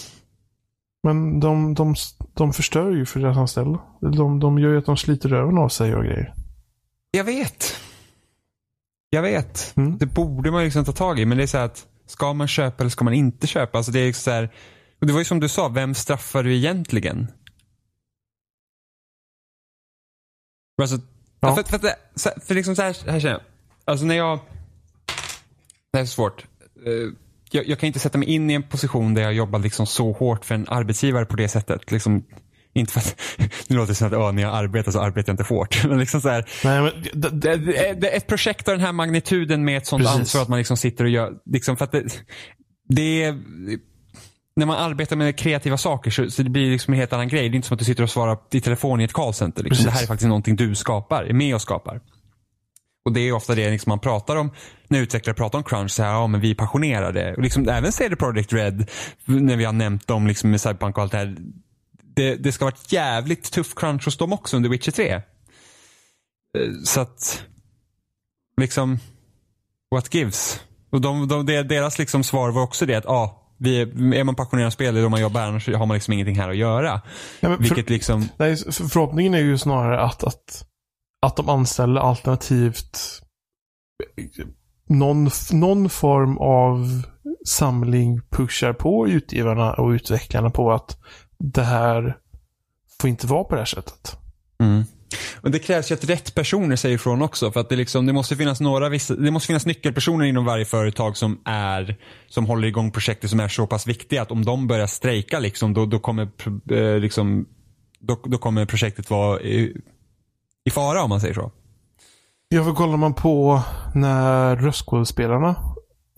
Men de, de, de förstör ju för deras anställda. De, de gör ju att de sliter röven av sig och grejer. Jag vet. Jag vet. Mm. Det borde man liksom ta tag i. Men det är så här att ska man köpa eller ska man inte köpa? Alltså det är så här, och det var ju som du sa, vem straffar du egentligen? Alltså, Ja. för, för, för, liksom så här, här känner jag. Alltså när jag, det här är svårt. Eh, Jag, jag kan inte sätta mig in i en position där jag jobbar liksom så hårt för en arbetsgivare på det sättet. Liksom, inte för att, nu låter det som att när jag arbetar så arbetar jag inte hårt. Men liksom så här, Nej, men det, det, det, det, ett projekt av den här magnituden med ett sånt Precis. ansvar att man liksom sitter och gör, liksom för att det, det är, när man arbetar med kreativa saker så, så det blir liksom en helt annan grej. Det är inte som att du sitter och svarar i telefon i ett callcenter. Liksom. Det här är faktiskt någonting du skapar, är med och skapar. Och det är ofta det liksom man pratar om, när utvecklare pratar om crunch, så här, ja men vi är passionerade. Och liksom, även CD Projekt Red, när vi har nämnt dem liksom med Cyberpunk och allt det här. Det, det ska vara ett jävligt tuff crunch hos dem också under Witcher 3. Eh, Så att, liksom, what gives? Och de, de, de, deras liksom svar var också det att, ja, vi är, är man passionerad av spel, det är då man jobbar, annars har man liksom ingenting här att göra. Ja, för- Vilket liksom, Nej, för- förhoppningen är ju snarare att, att, att de anställer alternativt någon, någon form av samling pushar på utgivarna och utvecklarna på att det här får inte vara på det här sättet. Mm. Och det krävs ju att rätt personer säger ifrån också. För att det, liksom, det måste finnas några vissa, det måste finnas nyckelpersoner inom varje företag som är, som håller igång projektet som är så pass viktiga att om de börjar strejka liksom, då, då kommer, eh, liksom, då, då kommer projektet vara i, i fara om man säger så. Ja, för kollar man på när röstskådespelarna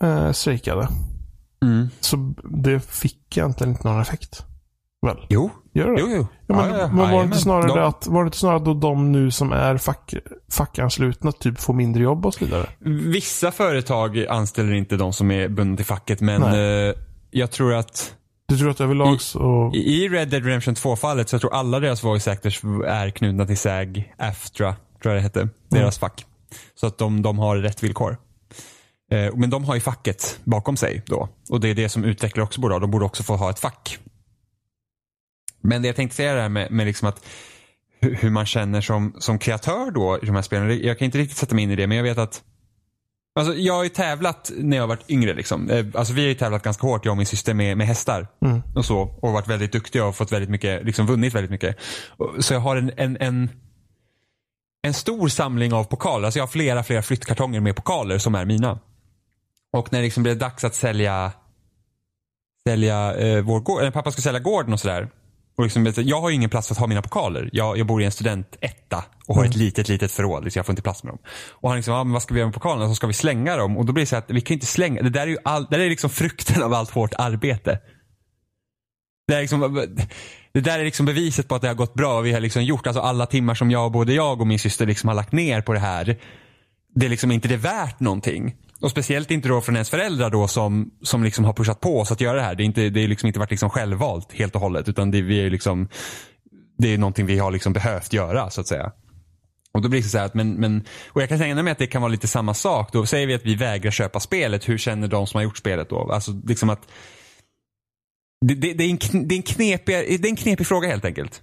eh, strejkade. Så det fick egentligen inte någon effekt. Väl? Jo, Gör det? jo, jo. Ja, men, Ja, ja, men var, det inte snarare De- att, var det inte snarare då de nu som är fack, fackanslutna typ får mindre jobb och så vidare? Vissa företag anställer inte de som är bundna till facket men eh, jag tror att Du tror att överlag så... I i Red Dead Redemption 2-fallet så jag tror alla deras voice actors är knutna till SAG, AFTRA, tror jag det hette. Deras fack. Så att de, de har rätt villkor. Eh, men de har ju facket bakom sig då. Och det är det som utvecklare också borde ha. De borde också få ha ett fack. Men det jag tänkte säga där med, med liksom att hur, man känner som, som kreatör då i de här spelen. Jag kan inte riktigt sätta mig in i det men jag vet att Alltså jag har ju tävlat när jag varit yngre liksom. Eh, Alltså vi har ju tävlat ganska hårt jag och min syster med, med hästar. Mm. Och så. Och varit väldigt duktiga och fått väldigt mycket, liksom vunnit väldigt mycket. Så jag har en, en, en, en stor samling av pokaler. Alltså jag har flera, flera flyttkartonger med pokaler som är mina. Och när det liksom blev dags att sälja, sälja eh, vår gård, när pappa skulle sälja gården och sådär. Och liksom, jag har ju ingen plats för att ha mina pokaler. Jag, jag bor i en studentetta och har ett litet, litet förråd. Liksom, jag får inte plats med dem. Och han liksom, ah, men vad ska vi göra med pokalerna? Så ska vi slänga dem. Och då blir det så att vi kan inte slänga. Det där är ju all, det där är liksom frukten av allt hårt arbete. Det, är liksom, det där är liksom beviset på att det har gått bra. Vi har liksom gjort alltså alla timmar som jag, både jag och min syster liksom har lagt ner på det här. Det är liksom inte det värt någonting. Och speciellt inte då från ens föräldrar då som, som liksom har pushat på oss att göra det här. Det är, inte, det är liksom inte varit liksom självvalt helt och hållet. Utan det, vi är liksom, det är någonting vi har liksom behövt göra så att säga. Och då blir det så här att, men, men, och jag kan tänka mig att det kan vara lite samma sak. Då säger vi att vi vägrar köpa spelet. Hur känner de som har gjort spelet då? Alltså liksom att det, det, det, är en, det, är en knepig, det är en knepig fråga helt enkelt.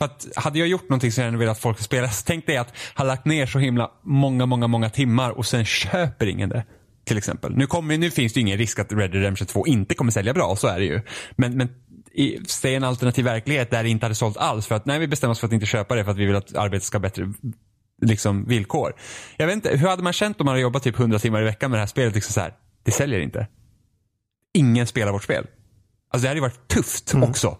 För att hade jag gjort någonting som jag hade velat att folk ska spela, så tänk dig att ha lagt ner så himla många, många, många timmar och sen köper ingen det. Till exempel. Nu, kommer, nu finns det ju ingen risk att Red Dead Redemption 2 inte kommer sälja bra, så är det ju. Men, men i, säg en alternativ verklighet där det inte hade sålt alls för att nej, vi bestämmer oss för att inte köpa det för att vi vill att arbetet ska ha bättre liksom, villkor. Jag vet inte, hur hade man känt om man hade jobbat typ 100 timmar i veckan med det här spelet? Liksom så här, det säljer inte. Ingen spelar vårt spel. Alltså det hade ju varit tufft också.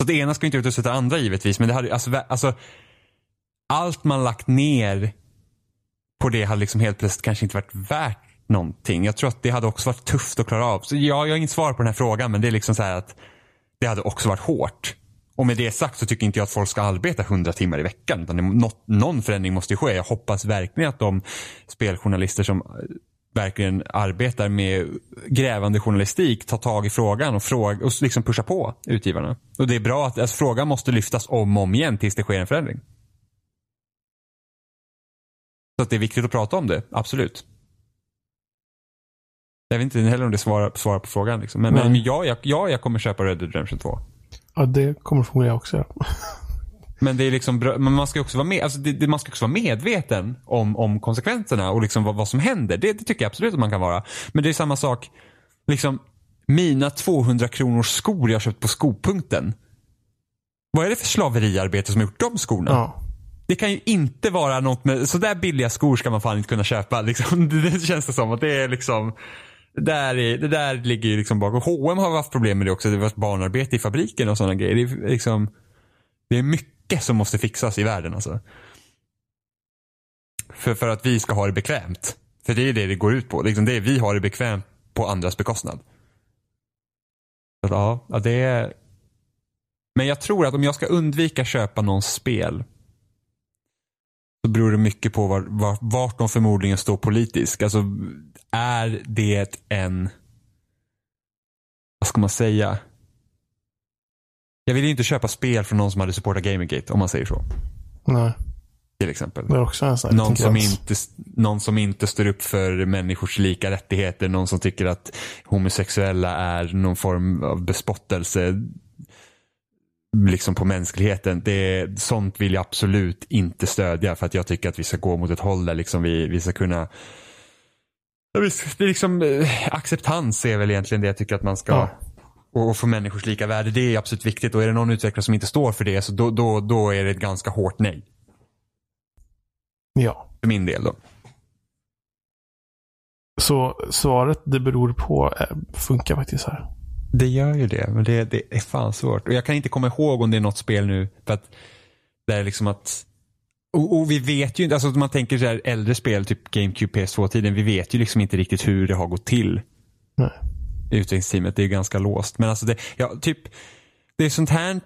Så det ena ska inte utesluta det andra givetvis. Men det hade, alltså, alltså, allt man lagt ner på det hade liksom helt plötsligt kanske inte varit värt någonting. Jag tror att det hade också varit tufft att klara av. Så jag, jag har inget svar på den här frågan men det är liksom så här att det hade också varit hårt. Och med det sagt så tycker inte jag att folk ska arbeta 100 timmar i veckan. Utan det, något, någon förändring måste ju ske. Jag hoppas verkligen att de speljournalister som verkligen arbetar med grävande journalistik tar tag i frågan och, fråga, och liksom pushar på utgivarna. Och det är bra att alltså, frågan måste lyftas om och om igen tills det sker en förändring. Så att det är viktigt att prata om det, absolut. Jag vet inte heller om det svarar, svarar på frågan. Liksom. Men, men ja, jag, ja, jag kommer köpa Red Dead Redemption 2. Ja, det kommer förmodligen jag också. Men det är liksom men man ska också vara med, alltså det, det, man ska också vara medveten om, om konsekvenserna och liksom vad, vad som händer. Det, det, tycker jag absolut att man kan vara. Men det är samma sak, liksom mina 200 kronors skor jag köpt på skopunkten. Vad är det för slaveriarbete som har gjort de skorna? Ja. Det kan ju inte vara något med, sådär billiga skor ska man fan inte kunna köpa. Liksom. Det, känns det som att det är liksom där, är, det där ligger ju liksom bakom. H&M har haft problem med det också. Det har varit barnarbete i fabriken och sådana grejer. Det är, liksom, det är mycket som måste fixas i världen alltså. För, för att vi ska ha det bekvämt. För det är det det går ut på. Liksom det är, vi har det bekvämt på andras bekostnad. Så, ja, ja, det är... Men jag tror att om jag ska undvika köpa någons spel så beror det mycket på var, var, vart de förmodligen står politiskt. Alltså, är det en, vad ska man säga? Jag vill ju inte köpa spel från någon som hade supportat Gamergate om man säger så. Nej. Till exempel. Det är också en sån Någon som, inte, någon som inte står upp för människors lika rättigheter. Någon som tycker att homosexuella är någon form av bespottelse liksom på mänskligheten. Det, sånt vill jag absolut inte stödja för att jag tycker att vi ska gå mot ett håll där liksom vi, vi ska kunna liksom, eh, acceptans är väl egentligen det jag tycker att man ska Ja. Och, få människors lika värde. Det är absolut viktigt och är det någon utvecklare som inte står för det så då, då, då är det ett ganska hårt nej. Ja. För min del då. Så svaret, det beror på, eh, funkar faktiskt här. Det gör ju det, men det, det är fan svårt. Och jag kan inte komma ihåg om det är något spel nu. För att det är liksom att och, och vi vet ju inte, alltså om man tänker så här äldre spel, typ GameCube PS2-tiden, vi vet ju liksom inte riktigt hur det har gått till. Nej. Utvecklingsteamet, det är ju ganska låst. Men alltså det, ja, typ, det är sånt här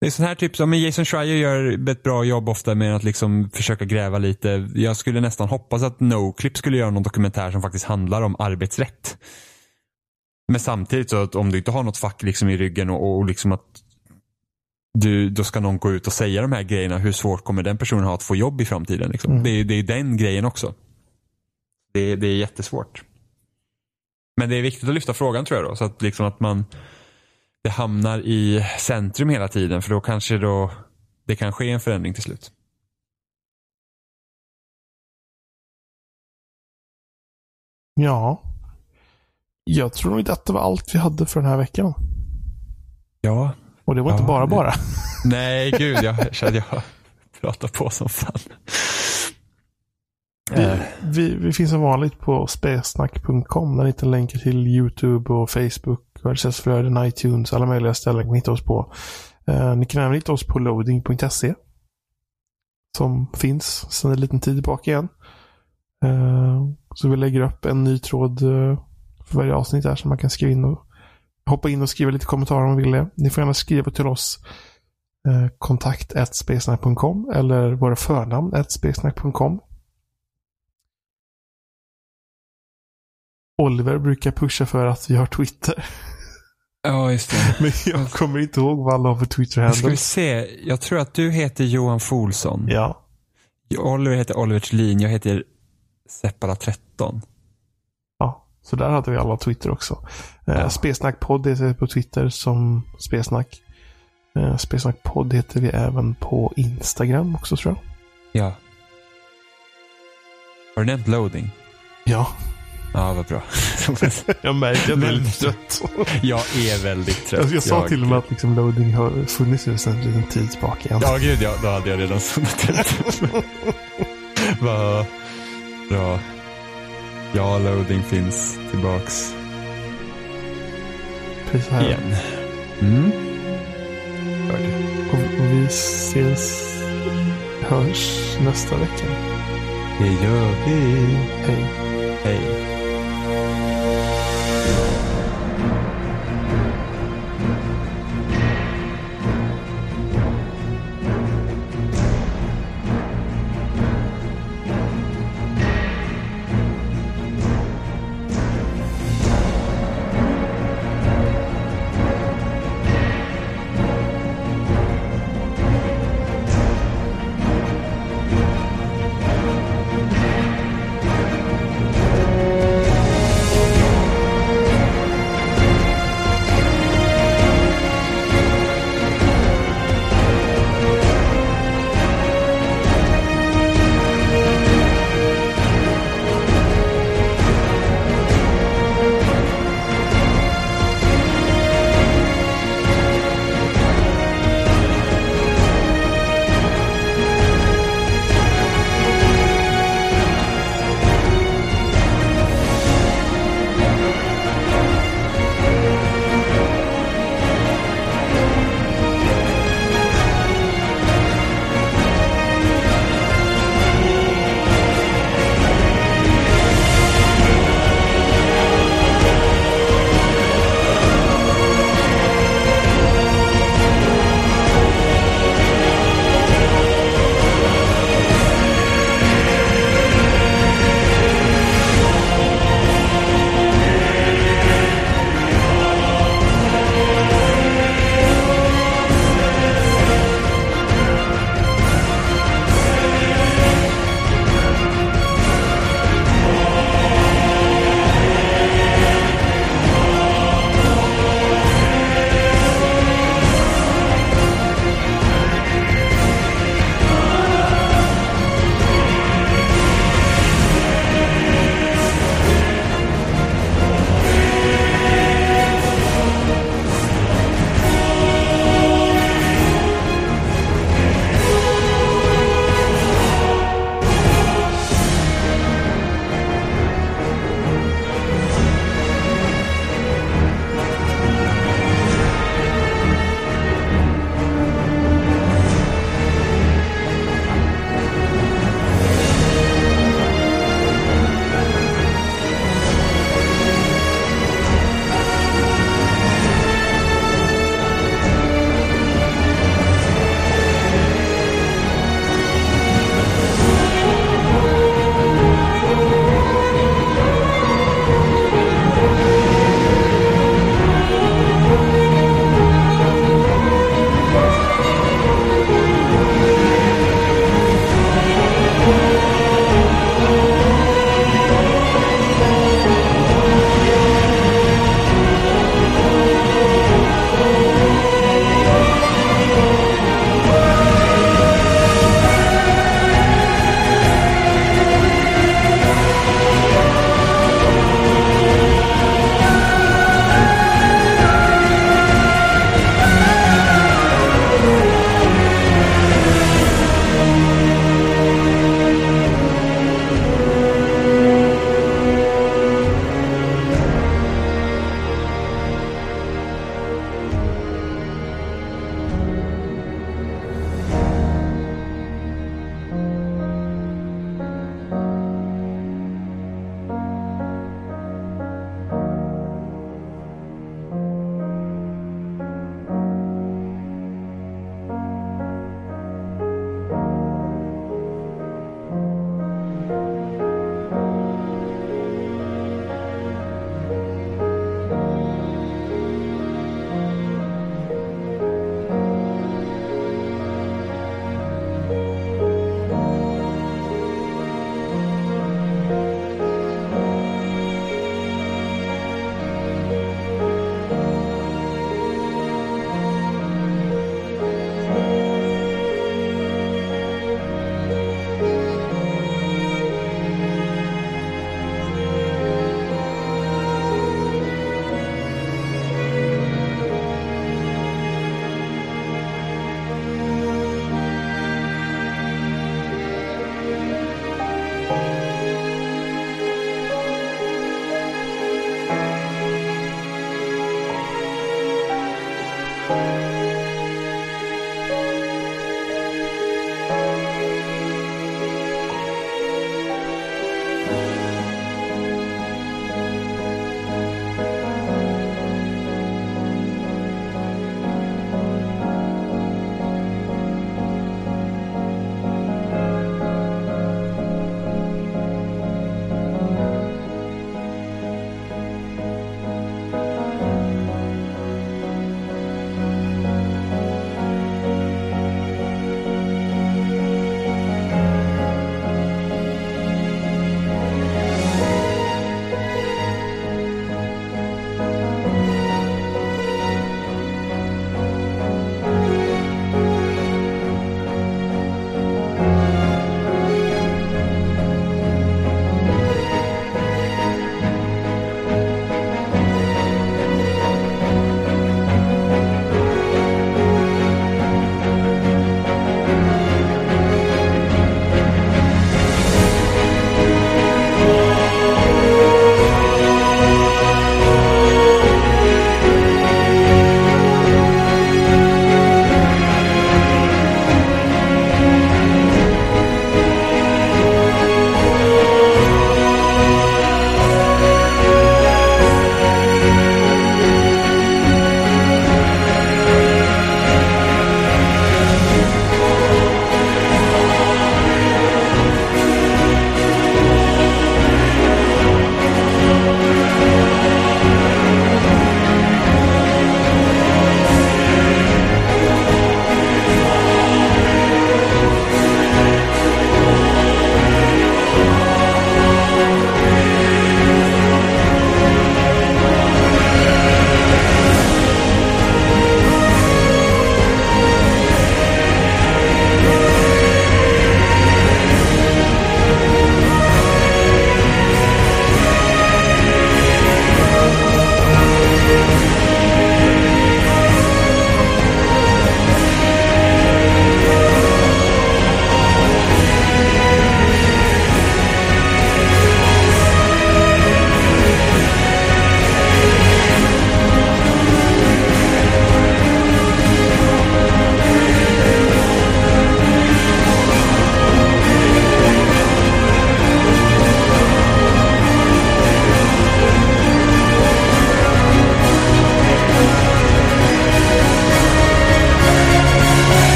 det är sånt här typ som Jason Schreier gör ett bra jobb ofta med att liksom försöka gräva lite. Jag skulle nästan hoppas att Noclip skulle göra någon dokumentär som faktiskt handlar om arbetsrätt. Men samtidigt så att om du inte har något fack liksom i ryggen och, och liksom att du, då ska någon gå ut och säga de här grejerna. Hur svårt kommer den personen ha att få jobb i framtiden? Liksom? Mm. Det, är, det är den grejen också. Det, det är jättesvårt. Men det är viktigt att lyfta frågan tror jag då. Så att, liksom att man det hamnar i centrum hela tiden. För då kanske då det kan ske en förändring till slut. Ja. Jag tror nog inte att det var allt vi hade för den här veckan. Ja. Och det var inte Ja, bara det- bara. Nej, gud. Jag kände jag pratar på som fan. Vi, vi, vi finns som vanligt på spelsnack.com där hittar länkar till YouTube och Facebook, RSS-flöden, iTunes, alla möjliga ställen kan ni hitta oss på. Eh, ni kan även hitta oss på loading.se. Som finns sedan en liten tid tillbaka igen. Eh, så vi lägger upp en ny tråd eh, för varje avsnitt där så man kan skriva in och hoppa in och skriva lite kommentarer om man vill det. Ni får gärna skriva till oss eh, kontakt eller våra förnamn Oliver brukar pusha för att vi har Twitter. Ja, just det. Men jag kommer inte ihåg vad alla har för Ska vi Twitter-handle. se. Jag tror att du heter Johan Folsson. Ja. Oliver heter Oliver Thelin. Jag heter Seppala13. ja. Så där hade vi alla Twitter också. Eh, Ja. Spelsnackpodd heter vi på Twitter som Spelsnack. Eh, Spelsnackpodd heter vi även på Instagram också tror jag. Ja. Har du nämnt loading? Ja. Ja, vad bra. Jag märker att jag är lite trött. jag är väldigt trött. Jag, jag sa till och med att liksom loading har funnits nu sedan en liten tid tillbaka igen. Ja, gud ja. Då hade jag redan suttit ut. Vad bra. Ja, loading finns tillbaks Precis här. igen. Mm. Och, och vi ses, hörs nästa vecka. Det gör vi. Hej. Hej.